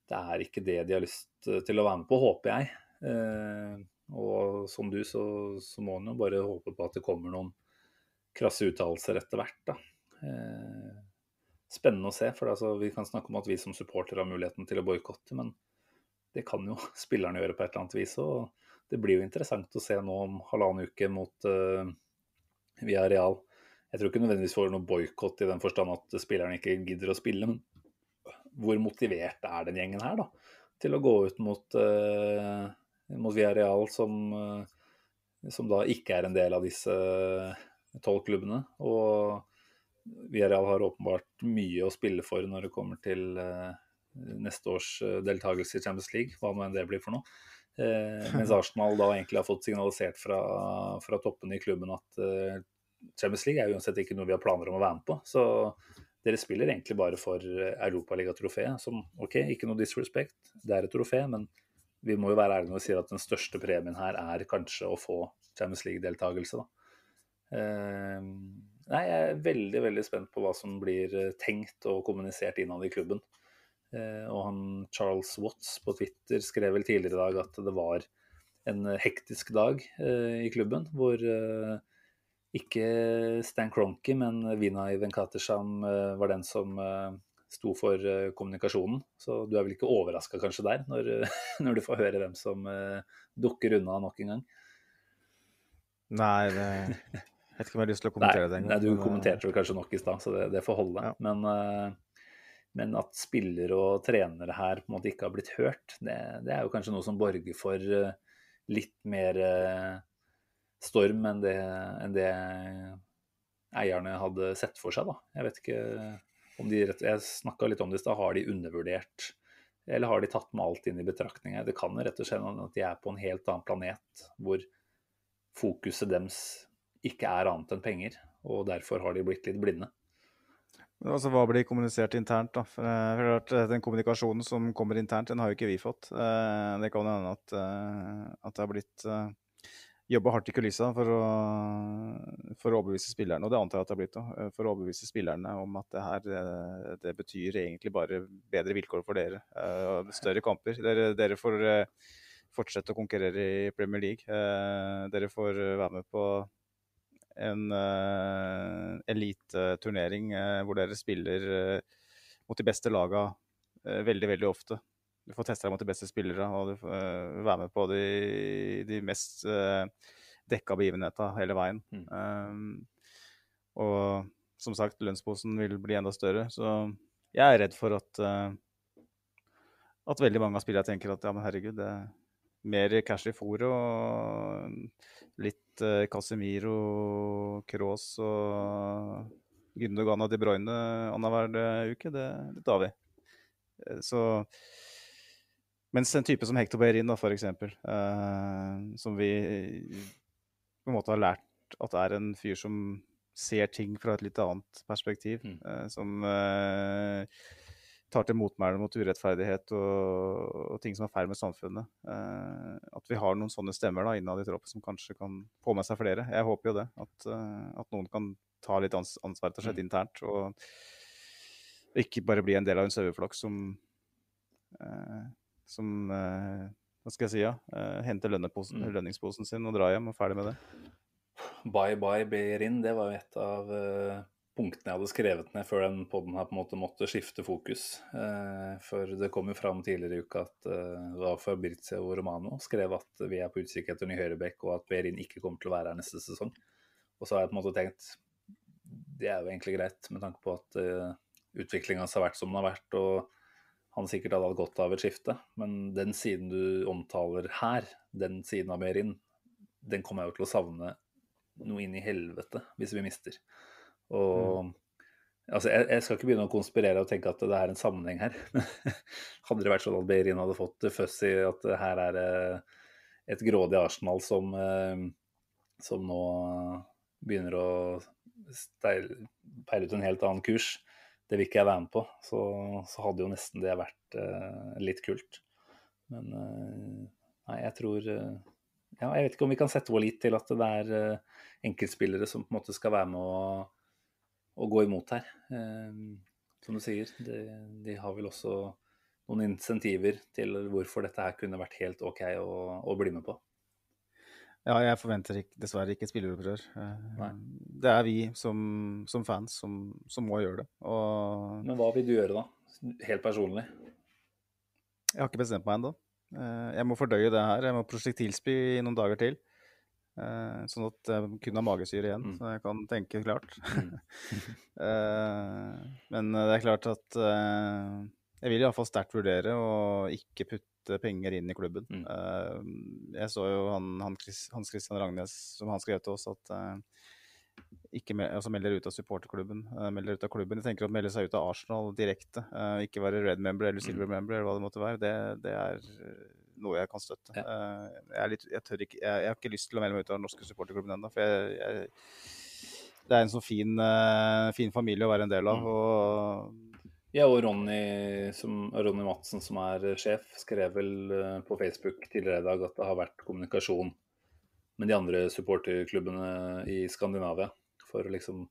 C: det er ikke det de har lyst eh, til å være med på, håper jeg. Eh, og som du, så, så må en jo bare håpe på at det kommer noen krasse uttalelser etter hvert. Da. Eh, spennende å se, for altså, vi kan snakke om at vi som supportere har muligheten til å boikotte, men det kan jo spillerne gjøre på et eller annet vis. Og det blir jo interessant å se nå om halvannen uke mot uh, Via Real. Jeg tror ikke nødvendigvis får noe boikott i den forstand at spillerne ikke gidder å spille, men hvor motivert er den gjengen her da, til å gå ut mot, uh, mot Via Real, som, uh, som da ikke er en del av disse tolv klubbene. Og Villarreal har åpenbart mye å spille for når det kommer til uh, neste års deltakelse i Champions League, hva nå enn det blir for noe. Eh, mens Arsenal da egentlig har fått signalisert fra, fra toppen i klubben at eh, Champions League er uansett ikke noe vi har planer om å være med på. Så dere spiller egentlig bare for Europaligatrofeet, som OK, ikke noe disrespect, det er et trofé, men vi må jo være ærlige når vi sier at den største premien her er kanskje å få Champions League-deltakelse, da. Eh, nei, jeg er veldig, veldig spent på hva som blir tenkt og kommunisert innad i klubben. Eh, og han Charles Watts på Twitter skrev vel tidligere i dag at det var en hektisk dag eh, i klubben, hvor eh, ikke Stan Cronky, men Vinay Venkatesham eh, var den som eh, sto for eh, kommunikasjonen. Så du er vel ikke overraska kanskje der, når, når, du får høre hvem som dukker unna nok en gang?
D: Nei, det jeg vet ikke om jeg har lyst til å kommentere
C: nei,
D: det.
C: Nei, du kommenterte det kanskje nok i stad, så det, det får holde.
D: Ja.
C: Men men at spillere og trenere her på en måte ikke har blitt hørt, det, det er jo kanskje noe som borger for litt mer storm enn det, enn det eierne hadde sett for seg. Da. Jeg vet ikke om de Jeg snakka litt om det i stad. Har de undervurdert, eller har de tatt med alt inn i betraktning? Det kan rett og slett at de er på en helt annen planet, hvor fokuset deres ikke er annet enn penger. Og derfor har de blitt litt blinde.
D: Altså, Hva blir kommunisert internt? da? For, uh, for Den kommunikasjonen som kommer internt, den har jo ikke vi fått. Uh, det kan hende at, at det har blitt jobba hardt i kulissa for å, for å overbevise spillerne, og det antar jeg at det har blitt, da, for å overbevise spillerne om at det her det betyr egentlig bare bedre vilkår for dere. større kamper. Dere, dere får fortsette å konkurrere i Premier League. dere får være med på en uh, eliteturnering uh, hvor dere spiller uh, mot de beste laga uh, veldig, veldig ofte. Du får teste deg mot de beste spillere, og du får være med på de, de mest dekka begivenhetene hele veien.
C: Mm.
D: Um, og som sagt, lønnsposen vil bli enda større. Så jeg er redd for at, at veldig mange av spillerne tenker at ja, men herregud, det mer cash i fôret og litt uh, Casemiro, Cross og Gundogan og De Bruyne annenhver uke, det, det tar vi. Eh, Så mens en type som Hector Beirin, da, eksempel, eh, som vi på en måte har lært at er en fyr som ser ting fra et litt annet perspektiv,
C: Mm.
D: eh, som eh, tar til motmæle mot urettferdighet og, og ting som er feil med samfunnet. Eh, at vi har noen sånne stemmer da, innad i troppen som kanskje kan få med seg flere. Jeg håper jo det. At, eh, at noen kan ta litt ans ansvar til seg skjedd internt. og ikke bare bli en del av en saueflokk som eh, som eh, Hva skal jeg si, ja? Eh, henter
C: Mm.
D: lønningsposen sin og drar hjem og ferdig med det.
C: Bye bye Behrin, det var jo et av eh, punktene jeg hadde skrevet ned før den podden her på en måte måtte skifte fokus. Eh, for det kom jo fram tidligere i uka at eh, det var Fabrizio Romano skrev at vi er på utkikk etter ny høyrebekk, og at Behrin ikke kommer til å være her neste sesong. Og så har jeg på en måte tenkt det er jo egentlig greit, med tanke på at eh, utviklinga har vært som den har vært, og han sikkert hadde hatt godt av et skifte. Men den siden du omtaler her, den siden av Behrin, den kommer jeg jo til å savne noe inn i helvete hvis vi mister. Og altså, jeg, jeg skal ikke begynne å konspirere og tenke at det er en sammenheng her. hadde det vært sånn at Beirin hadde fått føss i at her er et grådig Arsenal som, eh, som nå begynner å steil- peile ut en helt annen kurs, det vil ikke jeg være med på. Så, så hadde jo nesten det vært uh, litt kult. Men uh, nei, jeg tror uh, ja, jeg vet ikke om vi kan sette vår lit til at det er enkeltspillere som på en måte skal være med å, å gå imot her. Eh, som du sier, de, de har vel også noen insentiver til hvorfor dette her kunne vært helt OK å, å bli med på.
D: Ja, jeg forventer ikke, dessverre ikke spilleropprør. Eh, Det er vi som, som fans som, som må gjøre det. Og
C: Men hva vil du gjøre da, helt personlig?
D: jeg har ikke bestemt meg ennå. Eh, Jeg må fordøye det her. Jeg må prosjektilspy i noen dager til. Eh, Sånn at jeg kun har magesyre igjen,
C: Mm.
D: så jeg kan tenke klart. Eh, Men det er klart at eh, jeg vil iallfall sterkt vurdere å ikke putte penger inn i klubben.
C: Mm.
D: Eh, Jeg så jo han, han Chris, Hans Christian Rangnes, som han skrev til oss, at eh, ikke me altså melder ut av supporterklubben. eh, melder ut av klubben. Jeg tenker å melde seg ut av Arsenal direkte. eh, ikke være red member eller silver
C: Mm.
D: member eller hva det måtte være. Det, det er eh, noe jeg kan støtte.
C: Ja.
D: Eh, jeg, litt, jeg, tør ikke, jeg, jeg har ikke lyst til å melde meg ut av den norske supporterklubben ennå. For jeg, det er en så fin, eh, fin familie å være en del av.
C: Mm.
D: Og
C: Ja, og Ronny, som, Ronny Madsen, som er sjef, skrev vel eh, på Facebook tidligere i dag at det har vært kommunikasjon med de andre supporterklubbene i Skandinavia for å liksom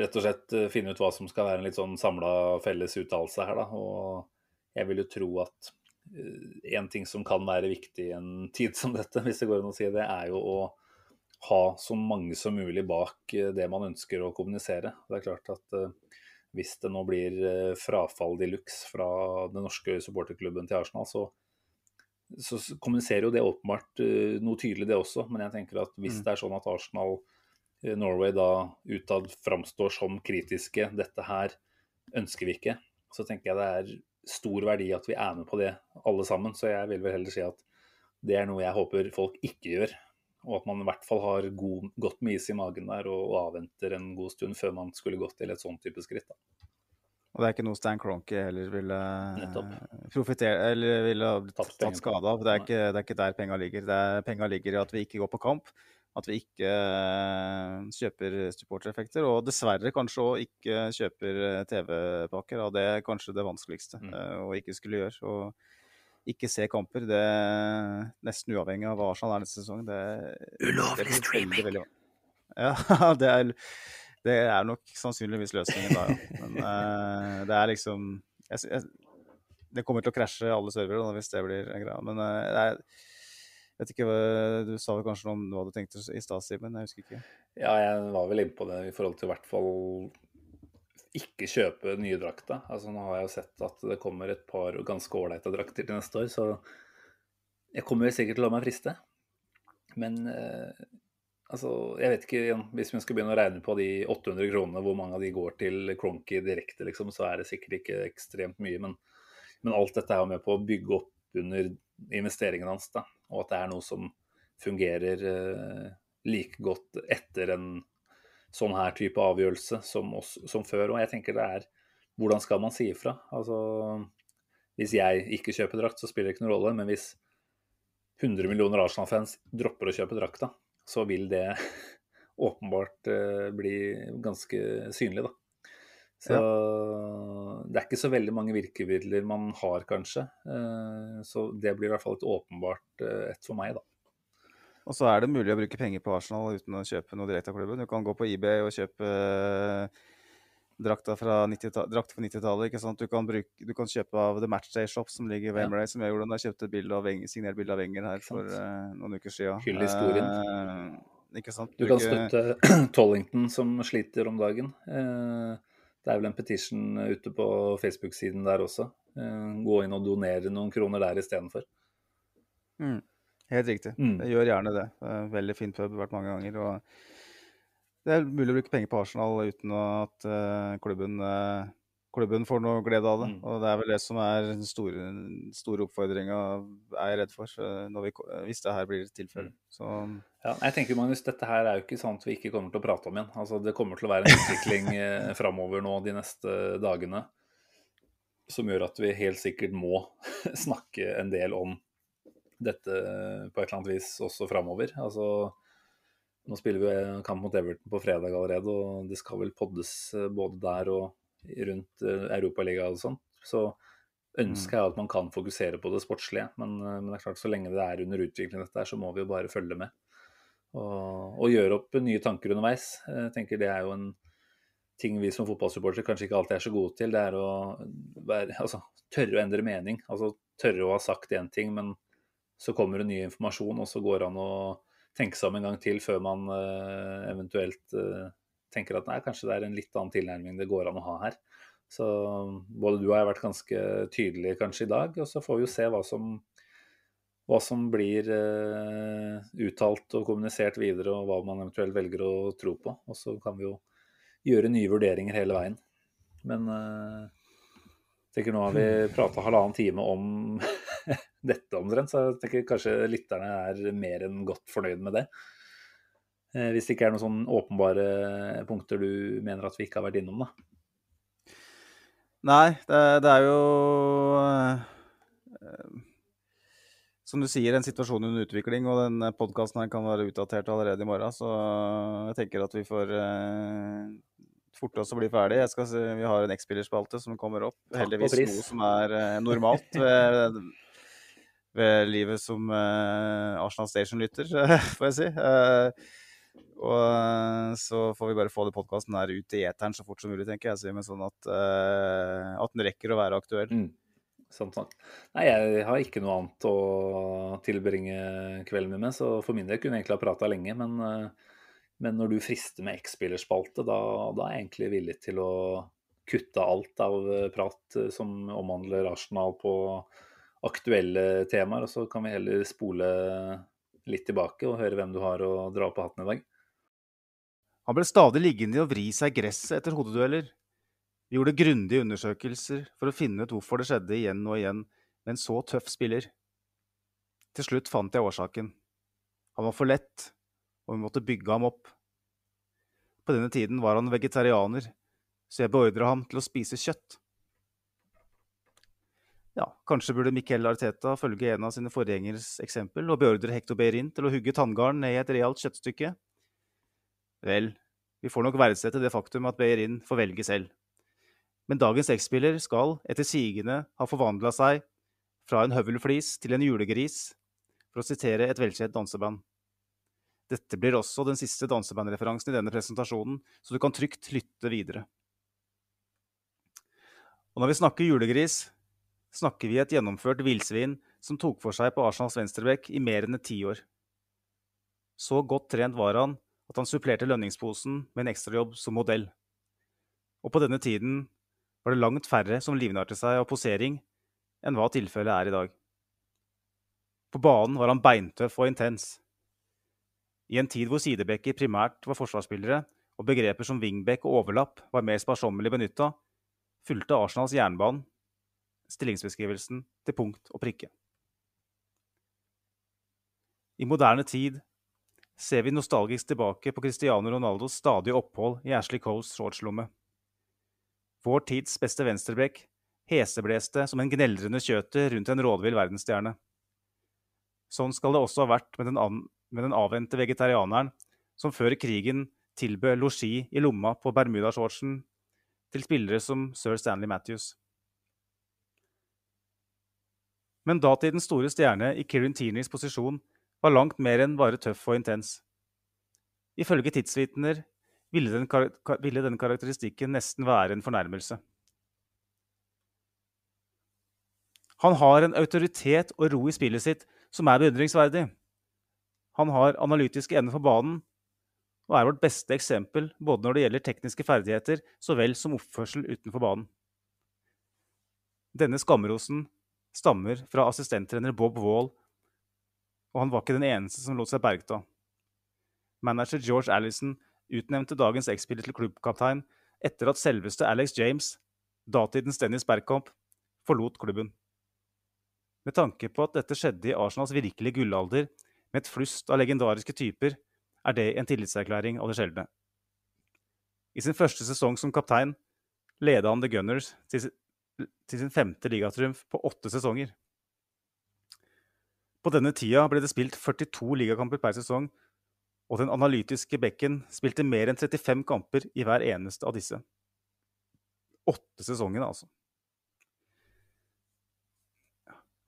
C: rett og slett eh, finne ut hva som skal være en litt sånn samla felles uttalelse her, da. Og jeg vil jo tro at én ting som kan være viktig i en tid som dette, hvis det går an å si det, er jo å ha så mange som mulig bak eh, det man ønsker å kommunisere. Det er klart at eh, hvis det nå blir eh, frafall de luxe fra den norske supporterklubben til Arsenal, så, så kommuniserer jo det åpenbart eh, noe tydelig, det også. Men jeg tenker at hvis
D: Mm.
C: det er sånn at Arsenal eh, Norway da utad framstår som kritiske, dette her ønsker vi ikke, så tenker jeg det er stor verdi at vi er med på det alle sammen. Så jeg vil vel heller si at det er noe jeg håper folk ikke gjør. Og at man i hvert fall har god, godt med is i magen der og, og avventer en god stund før man skulle gått til et sånn type skritt. Da.
D: Og det er ikke noe Stan Cronky heller ville profitere eller ville tatt skade av. Det er, ikke, det er ikke der penga ligger. Det er, penga ligger i at vi ikke går på kamp. At vi ikke eh, kjøper supportereffekter. Og dessverre kanskje òg ikke kjøper eh, TV-pakker. Og det er kanskje det vanskeligste
C: Mm.
D: eh, å ikke skulle gjøre. Og ikke se kamper, det er nesten uavhengig av hva Arsenal er neste sesong. Det, Ulovlig streaming! Veldig, ja, det er, det er nok sannsynligvis løsningen da, ja. Men uh, det er liksom jeg, jeg, Det kommer til å krasje alle servere hvis det blir en greie. Men uh, det er vet ikke, Du sa vel kanskje noe om hva du tenkte i stad, Simen? Jeg husker ikke.
C: Ja, jeg var vel inne på det i forhold til i hvert fall ikke kjøpe nye drakter. Altså, nå har jeg jo sett at det kommer et par ganske ålreite drakter til neste år, så jeg kommer sikkert til å la meg friste. Men eh, altså, jeg vet ikke igjen, Hvis vi skal begynne å regne på de 800 kronene, hvor mange av de går til Cronky direkte, liksom, så er det sikkert ikke ekstremt mye. Men, men alt dette er med på å bygge opp under investeringen hans, da, og at det er noe som fungerer eh, like godt etter en sånn her type avgjørelse som, oss, som før. Og jeg tenker det er hvordan skal man si ifra? Altså, hvis jeg ikke kjøper drakt, så spiller det ikke noen rolle. Men hvis 100 millioner Arsenal-fans dropper å kjøpe drakta, så vil det åpenbart eh, bli ganske synlig, da. Så ja. det er ikke så veldig mange virkemidler man har, kanskje. Eh, så det blir i hvert fall et åpenbart eh, et for meg, da.
D: Og så er det mulig å bruke penger på Arsenal uten å kjøpe noe direkte av klubben. Du kan gå på eBay og kjøpe uh, drakta fra 90-tallet. 90 ikke sant? Du kan, bruke, du kan, kjøpe av The Matchday Shop som ligger ved Emirates, ja. som jeg gjorde da jeg kjøpte bilde av Wenger, signert bilde av Wenger her for uh, noen uker siden.
C: Hyll historien.
D: Uh, sant?
C: Du kan støtte Tollington som sliter om dagen. Det er vel en petition ute på Facebook-siden der også. gå inn og donere noen kroner der istedenfor.
D: Mm. Helt riktig. Mm. Jeg gjør gjerne det. Veldig fin pub, vært mange ganger. og Det er mulig å bruke penger på Arsenal uten at uh, klubben, klubben, får noe glede av det. Mm. Og det er vel det som er den store, store oppfordringa er redd for, vi, hvis det her blir tilfellet. Mm.
C: Ja, jeg tenker, Magnus, Dette her er jo ikke sånt vi ikke kommer til å prate om igjen. Altså, Det kommer til å være en utvikling eh, framover nå de neste dagene som gjør at vi helt sikkert må snakke en del om dette på et eller annet vis også framover. Altså, nå spiller vi kamp mot Everton på fredag allerede, og det skal vel poddes eh, både der og rundt eh, Europaligaen og sånn. Så ønsker jeg at man kan fokusere på det sportslige, men, eh, men, det er klart så lenge det er under utvikling dette her, så må vi jo bare følge med. Og, og gjøre opp nye tanker underveis. Jeg tenker det er jo en ting vi som fotballsupportere kanskje ikke alltid er så gode til. Det er å være, altså, tørre å endre mening. Altså tørre å ha sagt én ting, men så kommer det ny informasjon, og så går det an å tenke seg om en gang til før man uh, eventuelt uh, tenker at nei, kanskje det er en litt annen tilnærming det går an å ha her. Så både du og jeg har vært ganske tydelige kanskje i dag, og så får vi jo se hva som, hva som blir uh, uttalt og kommunisert videre, og hva man eventuelt velger å tro på. Og så kan vi jo gjøre nye vurderinger hele veien. Men jeg tenker nå har vi prata halvannen time om dette omtrent, så jeg tenker kanskje lytterne er mer enn godt fornøyd med det. Eh, hvis det ikke er noen sånn åpenbare punkter du mener at vi ikke har vært innom, da.
D: Nei, det, det er jo uh, Som du sier, en situasjon under utvikling, og den podkasten kan være utdatert allerede i morgen. Så jeg tenker at vi får eh, forte oss å bli ferdig. Se, vi har en X-spillerspalte som kommer opp. Heldigvis noe som er eh, normalt. ved ved livet som Arsenal Station-lytter, får jeg si. Og så får vi bare få det podkasten der ut i eteren så fort som mulig, tenker jeg. Men sånn at, uh, at den rekker å være aktuell. Mm.
C: Sånn, sånn. Nei, jeg har ikke noe annet å tilbringe kvelden min med, så for min del kunne jeg egentlig ha prata lenge. Men, men, når du frister med X-spillerspalte, da, da, er jeg egentlig villig til å kutte alt av prat som omhandler Arsenal på aktuelle temaer, og så kan vi heller spole litt tilbake og høre hvem du har å dra på hatten i dag.
D: Han ble stadig liggende og vri seg i gresset etter hodedueller. Vi gjorde grundige undersøkelser for å finne ut hvorfor det skjedde igjen og igjen med en så tøff spiller. Til slutt fant jeg årsaken. Han var for lett, og vi måtte bygge ham opp. På denne tiden var han vegetarianer, så jeg beordra ham til å spise kjøtt. Ja, kanskje burde Miquel Arteta følge en av sine forgjengeres eksempel og beordre Hector Beirin til å hugge tanngarn ned i et realt kjøttstykke? Vel, vi får nok verdsette det faktum at Beyerin får velge selv. Men dagens X-spiller skal etter sigende ha forvandla seg fra en høvelflis til en julegris, for å sitere et velkjent danseband. Dette blir også den siste dansebandreferansen i denne presentasjonen, så du kan trygt lytte videre. Og når vi snakker julegris, snakker vi et gjennomført villsvin som tok for seg på Arsenals venstrebekk i mer enn et tiår. Så godt trent var han at han supplerte lønningsposen med en ekstrajobb som modell. og på denne tiden var det langt færre som livnærte seg av posering enn hva tilfellet er i dag. På banen var han beintøff og intens. I en tid hvor sidebekker primært var forsvarsspillere, og begreper som wingback og overlapp var mer sparsommelig benytta, fulgte Arsenals jernbane stillingsbeskrivelsen til punkt og prikke. I moderne tid ser vi nostalgisk tilbake på Cristiano Ronaldos stadige opphold i Ashley Coles shortslomme. Vår tids beste venstreback hesebleste som en gneldrende kjøter rundt en rådvill verdensstjerne. Sånn skal det også ha vært med den, an, med den avvente vegetarianeren som før krigen tilbød losji i lomma på bermudashortsen til spillere som sir Stanley Matthews. Men datidens store stjerne i Kirin Tierneys posisjon var langt mer enn bare tøff og intens. Ifølge tidsvitner ville den, ville den karakteristikken nesten være en fornærmelse. Han har en autoritet og ro i spillet sitt som er beundringsverdig. Han har analytiske ender for banen og er vårt beste eksempel både når det gjelder tekniske ferdigheter så vel som oppførsel utenfor banen. Denne skamrosen stammer fra assistenttrener Bob Wall, og han var ikke den eneste som lot seg bergta. Manager George Allison utnevnte dagens X-spiller til klubbkaptein etter at selveste Alex James, datidens Dennis Bergkamp, forlot klubben. Med tanke på at dette skjedde i Arsenals virkelige gullalder, med et flust av legendariske typer, er det en tillitserklæring av det sjeldne. I sin første sesong som kaptein leda han The Gunners til, sin femte ligatriumf på åtte sesonger. På denne tida ble det spilt 42 ligakamper per sesong, og den analytiske bekken spilte mer enn 35 kamper i hver eneste av disse. Åtte sesongene, altså.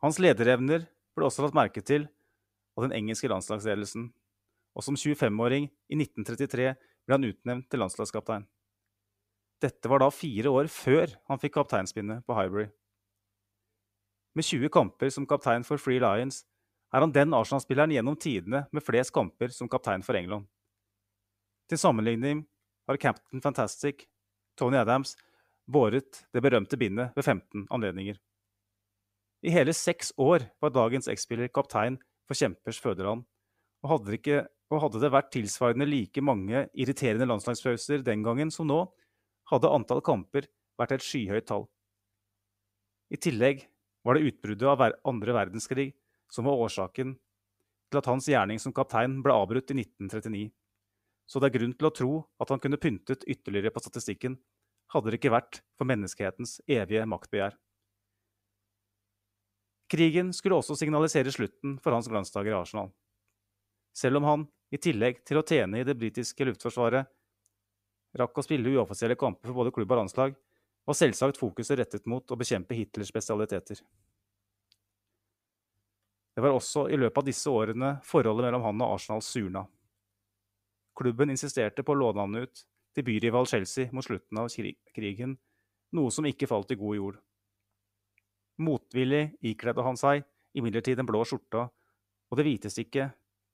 D: Hans lederevner ble også lagt merke til av den engelske landslagsledelsen, og som 25-åring i 1933 ble han utnevnt til landslagskaptein. Dette var da fire år før han fikk kapteinspinnet på Highbury. Med 20 kamper som kaptein for Free Lions er han den Arsenal-spilleren gjennom tidene med flest kamper som kaptein for England. Til sammenligning har Captain Fantastic, Tony Adams, båret det berømte bindet ved 15 anledninger. I hele seks år var dagens X-spiller kaptein for kjempers fødeland. Og hadde, ikke, og hadde, det vært tilsvarende like mange irriterende landslagspauser den gangen som nå, hadde antall kamper vært et skyhøyt tall. I tillegg var det utbruddet av andre verdenskrig som var årsaken til at hans gjerning som kaptein ble avbrutt i 1939. Så det er grunn til å tro at han kunne pyntet ytterligere på statistikken, hadde det ikke vært for menneskehetens evige maktbegjær. Krigen skulle også signalisere slutten for hans glansdager i Arsenal. Selv om han, i tillegg til å tjene i det britiske luftforsvaret, rakk å spille uoffisielle kamper for både klubb og landslag, var selvsagt fokuset rettet mot å bekjempe Hitlers spesialiteter. Det var også i løpet av disse årene forholdet mellom han og Arsenal surna. Klubben insisterte på å låne han ut til byrival Chelsea mot slutten av krigen, noe som ikke falt i god jord. Motvillig ikledde han seg imidlertid den blå skjorta og det vites ikke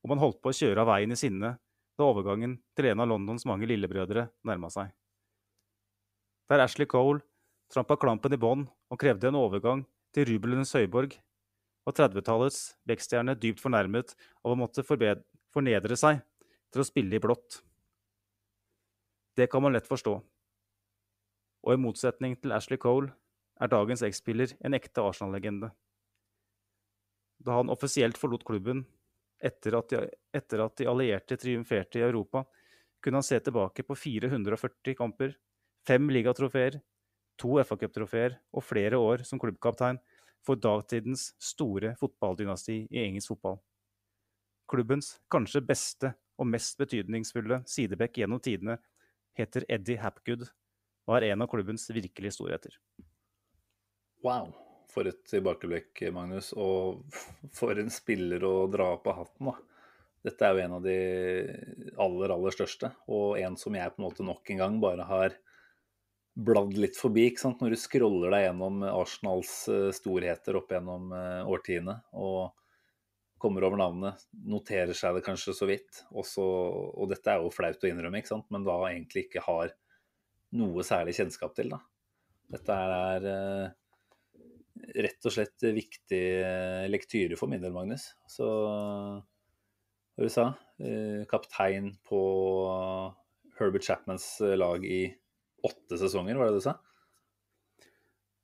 D: om han holdt på å kjøre av veien i sinne da overgangen til en av Londons mange lillebrødre nærma seg. Der Ashley Cole trampa klampen i bånn og krevde en overgang til Rubelens høyborg, var 30-tallets vekststjerne dypt fornærmet av å måtte fornedre seg til å spille i blått. Det kan man lett forstå. Og i motsetning til Ashley Cole er dagens X-spiller en ekte Arsenal-legende. Da han offisielt forlot klubben etter at, de, etter at, de, allierte triumferte i Europa, kunne han se tilbake på 440 kamper, fem ligatrofeer, to FA-cuptrofeer og flere år som klubbkaptein for datidens store fotballdynasti i engelsk fotball. Klubbens kanskje beste og mest betydningsfulle sidebekk gjennom tidene heter Eddie Hapgood og er en av klubbens virkelige storheter.
C: Wow, for et tilbakeblikk, Magnus. Og for en spiller å dra opp av hatten, da. Dette er jo en av de aller, aller største, og en som jeg på en måte nok en gang bare har bladd litt forbi. ikke sant? Når du scroller deg gjennom Arsenals eh, storheter opp gjennom eh, årtiene og kommer over navnet, noterer seg det kanskje så vidt, Også, og dette er jo flaut å innrømme, ikke sant? men da egentlig ikke har noe særlig kjennskap til. da. Dette er eh, rett og slett viktig eh, lektyre for min del, Magnus. Så hva du sa eh, Kaptein på Herbert Chapmans lag i åtte sesonger, var det du sa?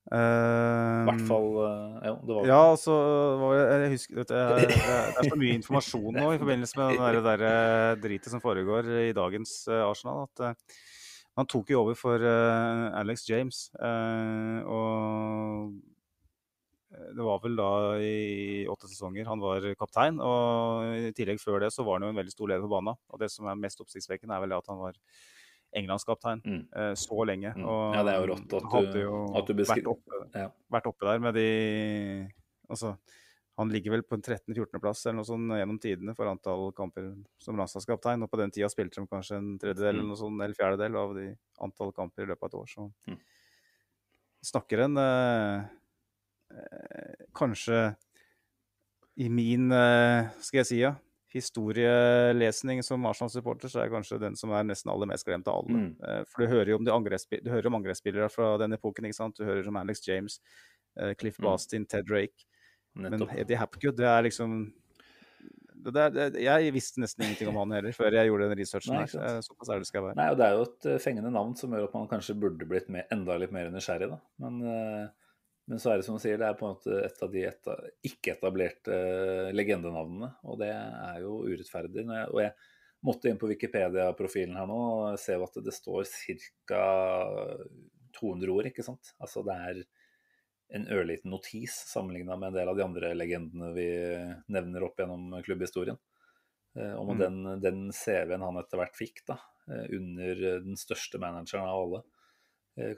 C: I hvert fall eh, Jo, det var
D: Ja, altså Jeg husker vet jeg, det, er, det så mye informasjon nå i forbindelse med det der, eh, dritet som foregår i dagens eh, Arsenal, at eh, han tok jo over for eh, Alex James. eh, og eh, det var vel da i åtte sesonger han var kaptein. Og i tillegg før det så var han jo en veldig stor leder på banen. Og det som er mest oppsiktsvekkende, er vel at han var englandskaptein
C: Mm.
D: eh, så lenge.
C: Mm.
D: Og
C: Ja, det er jo rått at du-
D: jo
C: at du
D: vært oppe
C: ja.
D: vært oppe der med de Altså, han ligger vel på en 13.-14.-plass eller noe sånt gjennom tidene for antall kamper som landslagskaptein. Og på den tida spilte de kanskje en tredjedel eller
C: Mm.
D: noe sånt, eller fjerdedel av de antall kamper i løpet av et år. Så
C: Mm.
D: snakker en eh, eh, kanskje i min, eh, skal jeg si, ja, historielesning som Arsenal-supporter, så er kanskje den som er nesten aller mest glemt av alle.
C: Mm.
D: Eh, For du hører jo om, om angrepsspillere fra den epoken, ikke sant? Du hører om Alex James, Cliff Cliff
C: Mm.
D: Ted Drake. Men Eddie Hapgood, det er liksom det det, Jeg visste nesten ingenting om han heller før jeg gjorde den researchen
C: Nei,
D: her. Eh, Såpass ærlig skal jeg være.
C: Nei, og Det er jo et eh, fengende navn som gjør at man kanskje burde blitt mer, enda litt mer nysgjerrig. da. Men, eh, men så er det som du sier, det er på en måte et av de eta- ikke-etablerte eh, legendenavnene. Og det er jo urettferdig. Jeg, og jeg måtte inn på Wikipedia-profilen her nå og se at det står ca. 200 ord, ikke sant. Altså det er en ørliten notis sammenligna med en del av de andre legendene vi nevner opp gjennom klubbhistorien. Eh, om
D: Mm.
C: den, den CV-en han etter hvert fikk, da, eh, under den største manageren av alle,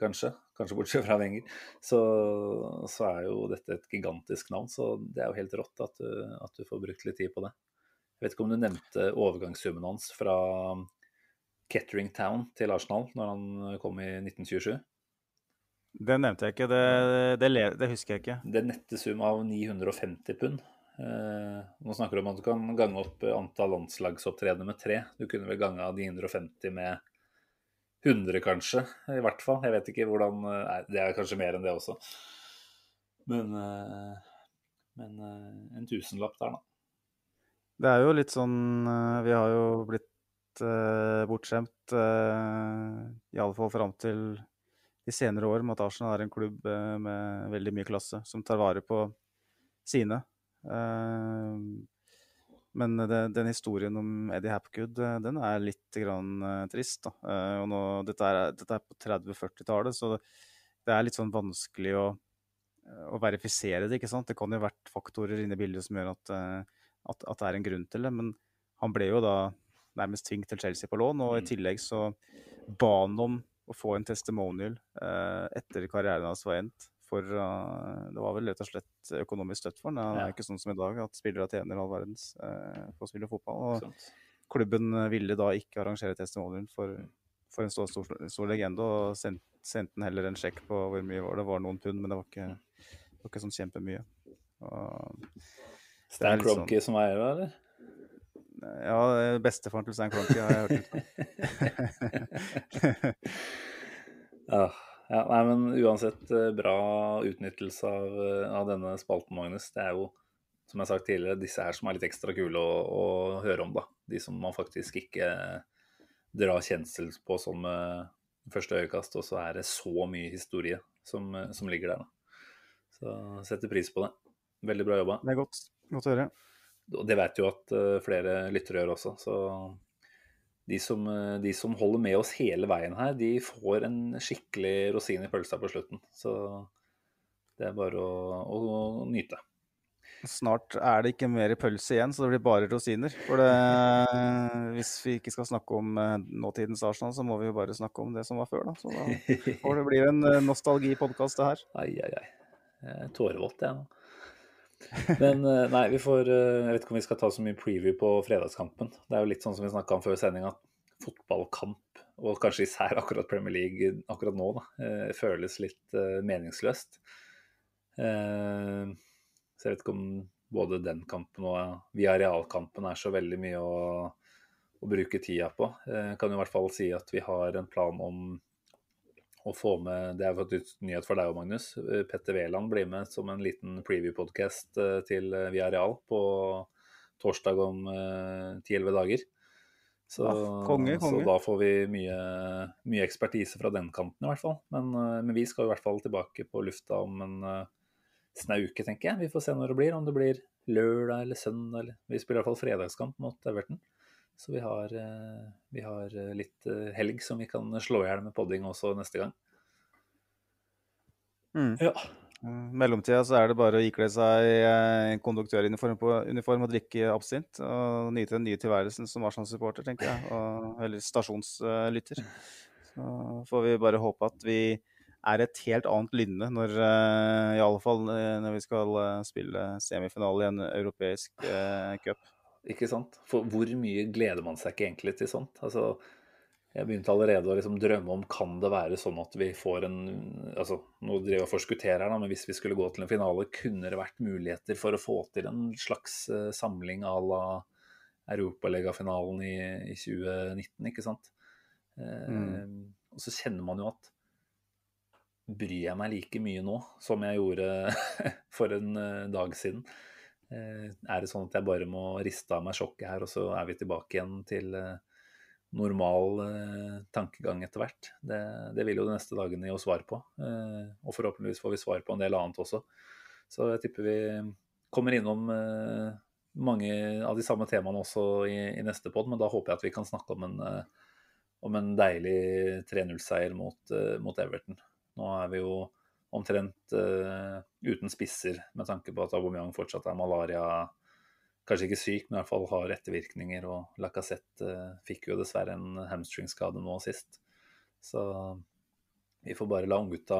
C: kanskje, kanskje bortsett fra Wenger, så, så er jo dette et gigantisk navn. Så det er jo helt rått at du, at du får brukt litt tid på det. Jeg vet ikke om du nevnte overgangssummen hans fra Kettering Town til Arsenal når han kom i 1927?
D: Det nevnte jeg ikke. Det, det, det husker jeg ikke.
C: Det nette sum av 950 pund. Eh, nå snakker du om at du kan gange opp antall landslagsopptredener med tre. Du kunne vel gange 950 med 100, kanskje. I hvert fall. Jeg vet ikke hvordan eh, Nei, det er kanskje mer enn det også. Men, eh, men eh, en tusenlapp der, da.
D: Det er jo litt sånn Vi har jo blitt eh, bortskjemt, eh, i alle fall fram til de senere år, med at Arsenal er en klubb med veldig mye klasse, som tar vare på sine. Eh, men det, den historien om Eddie Hapgood, eh, den er litt grann, eh, trist. Eh, og nå, dette, er, dette er på 30-40-tallet, så det, er litt sånn vanskelig å, å verifisere det. ikke sant? Det kan jo ha vært faktorer inne i bildet som gjør at, eh, at, at det er en grunn til det. Men han ble jo da nærmest tvunget til Chelsea på lån, og i
C: Mm.
D: tillegg så ba han om å få en testimonial eh, etter karrieren hans var endt. For uh, det var vel rett og slett økonomisk støtt for den. Det
C: Ja.
D: er ikke sånn som i dag at spillere tjener all verdens uh, på å spille fotball. Og klubben eh, ville da ikke arrangere testimonien for, for en så stor, stor legende, og sendte sendte den heller en sjekk på hvor mye var det. Var noen pund, men det var ikke, det var ikke sånn kjempemye.
C: Stan
D: litt sånn-
C: som eier, det, eller?
D: ja, bestefaren til Stan Cronky har jeg hørt litt om.
C: Ja, ja, nei, men uansett eh, bra utnyttelse av, eh, av denne spalten, Magnus. Det er jo, som jeg har sagt tidligere, disse her som er litt ekstra kule å, å høre om, da. De som man faktisk ikke drar kjensel på sånn med første øyekast, og så er det så mye historie som, eh, som ligger der, da. Så setter pris på det. Veldig bra jobba.
D: Det er godt, godt å høre.
C: Og det vet jo at eh, flere lyttere gjør også, så de som, eh, de som holder med oss hele veien her, de får en skikkelig rosin i pølsa på slutten. Så det er bare å, å nyte.
D: Snart er det ikke mer pølse igjen, så det blir bare rosiner. For det, hvis vi ikke skal snakke om eh, nåtidens Arsenal, så må vi jo bare snakke om det som var før, da. Så da får det bli en eh, nostalgipodkast, det her.
C: Ai, ai, ai. Jeg er Tårevåt, jeg nå. Men eh, nei, vi får eh, Jeg vet ikke om vi skal ta så mye preview på fredagskampen. Det er jo litt sånn som vi snakka om før sending, at fotballkamp, og kanskje især akkurat Premier League akkurat nå, da, eh, føles litt meningsløst. Så jeg vet ikke om både den kampen og via realkampen er så veldig mye å, å bruke tida på. Jeg kan i hvert fall si at vi har en plan om å få med Det er faktisk nyhet for deg òg, Magnus. Eh, Petter Wæland blir med som en liten preview-podkast eh, til eh, Via Real på torsdag om 10-11 dager. Så,
D: Ja, konge, konge.
C: så da får vi mye, mye ekspertise fra den kanten, i hvert fall. Men, men vi skal i hvert fall tilbake på lufta om en snau uke, tenker jeg. Vi får se når det blir. Om det blir lørdag eller søndag. Eller. Vi spiller i hvert fall fredagskamp mot Everton. Så vi har, eh, vi har eh, litt eh, helg som vi kan slå i hjel med podding også neste gang.
D: Mm.
C: Ja.
D: I mellomtida så er det bare å ikle seg konduktøruniform på, uniform og drikke absint. Og nyte den nye tilværelsen som Arsenal-supporter, tenker jeg. Og, eller stasjonslytter. Så får vi bare håpe at vi er et helt annet lynne når i alle fall når vi skal spille semifinale i en europeisk eh, cup.
C: Ikke sant? For hvor mye gleder man seg ikke egentlig til sånt? Altså, jeg begynte allerede å liksom drømme om kan det være sånn at vi får en altså Nå driver jeg og forskutterer her, men hvis vi skulle gå til en finale, kunne det vært muligheter for å få til en slags eh, samling à la Europaligafinalen i, i 2019, ikke sant? Eh, Og så kjenner man jo at Bryr jeg meg like mye nå som jeg gjorde for en eh, dag siden? Eh, Er det sånn at jeg bare må riste av meg sjokket her, og så er vi tilbake igjen til eh, normal eh, tankegang etter hvert? Det, det vil jo de neste dagene gi oss svar på. Og forhåpentligvis får vi svar på en del annet også. Så jeg tipper vi kommer innom mange av de samme temaene også i, i neste pod, men da håper jeg at vi kan snakke om en, om en deilig 3-0-seier mot, mot Everton. Nå er vi jo omtrent uh, uten spisser, med tanke på at Aubameyang fortsatt er malaria Kanskje ikke syk, men i hvert fall har ettervirkninger. Og Lacassette uh, fikk jo dessverre en hamstringskade nå sist. Så vi får bare la unggutta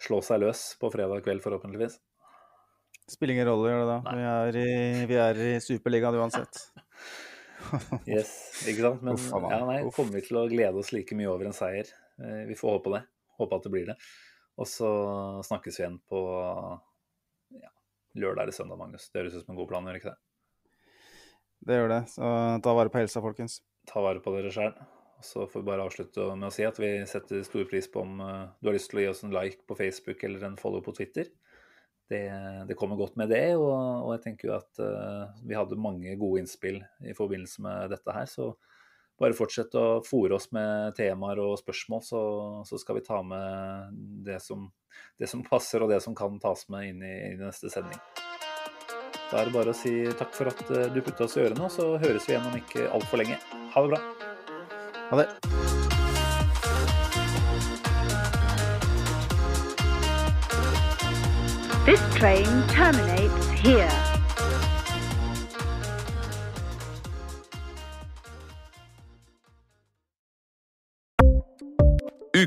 C: slå seg løs på fredag kveld, forhåpentligvis.
D: Spiller ingen rolle, gjør det da. Vi er i, vi er i Superligaen uansett.
C: Yes, ikke sant? Men ja, nei, kommer vi til å glede oss like mye over en seier? Eh, Vi får håpe det. Håpe at det blir det. Og så snakkes vi igjen på ja, lørdag eller søndag, Magnus. Det høres ut som en god plan, gjør ikke det?
D: Det gjør det. Så ta vare på helsa, folkens.
C: ta vare på dere sjøl. Så får vi bare avslutte med å si at vi setter stor pris på om eh, du har lyst til å gi oss en like på Facebook eller en follow på Twitter. Det, det kommer godt med det, og, og jeg tenker jo at uh, vi hadde mange gode innspill i forbindelse med dette her. Så bare fortsett å fòre oss med temaer og spørsmål, så, så skal vi ta med det som, det som passer og det som kan tas med inn i, i neste sending. Da er det bare å si takk for at eh, du putta oss i ørene, og så høres vi igjen om ikke altfor lenge. Ha det bra.
D: Ha det.
E: This train terminates here.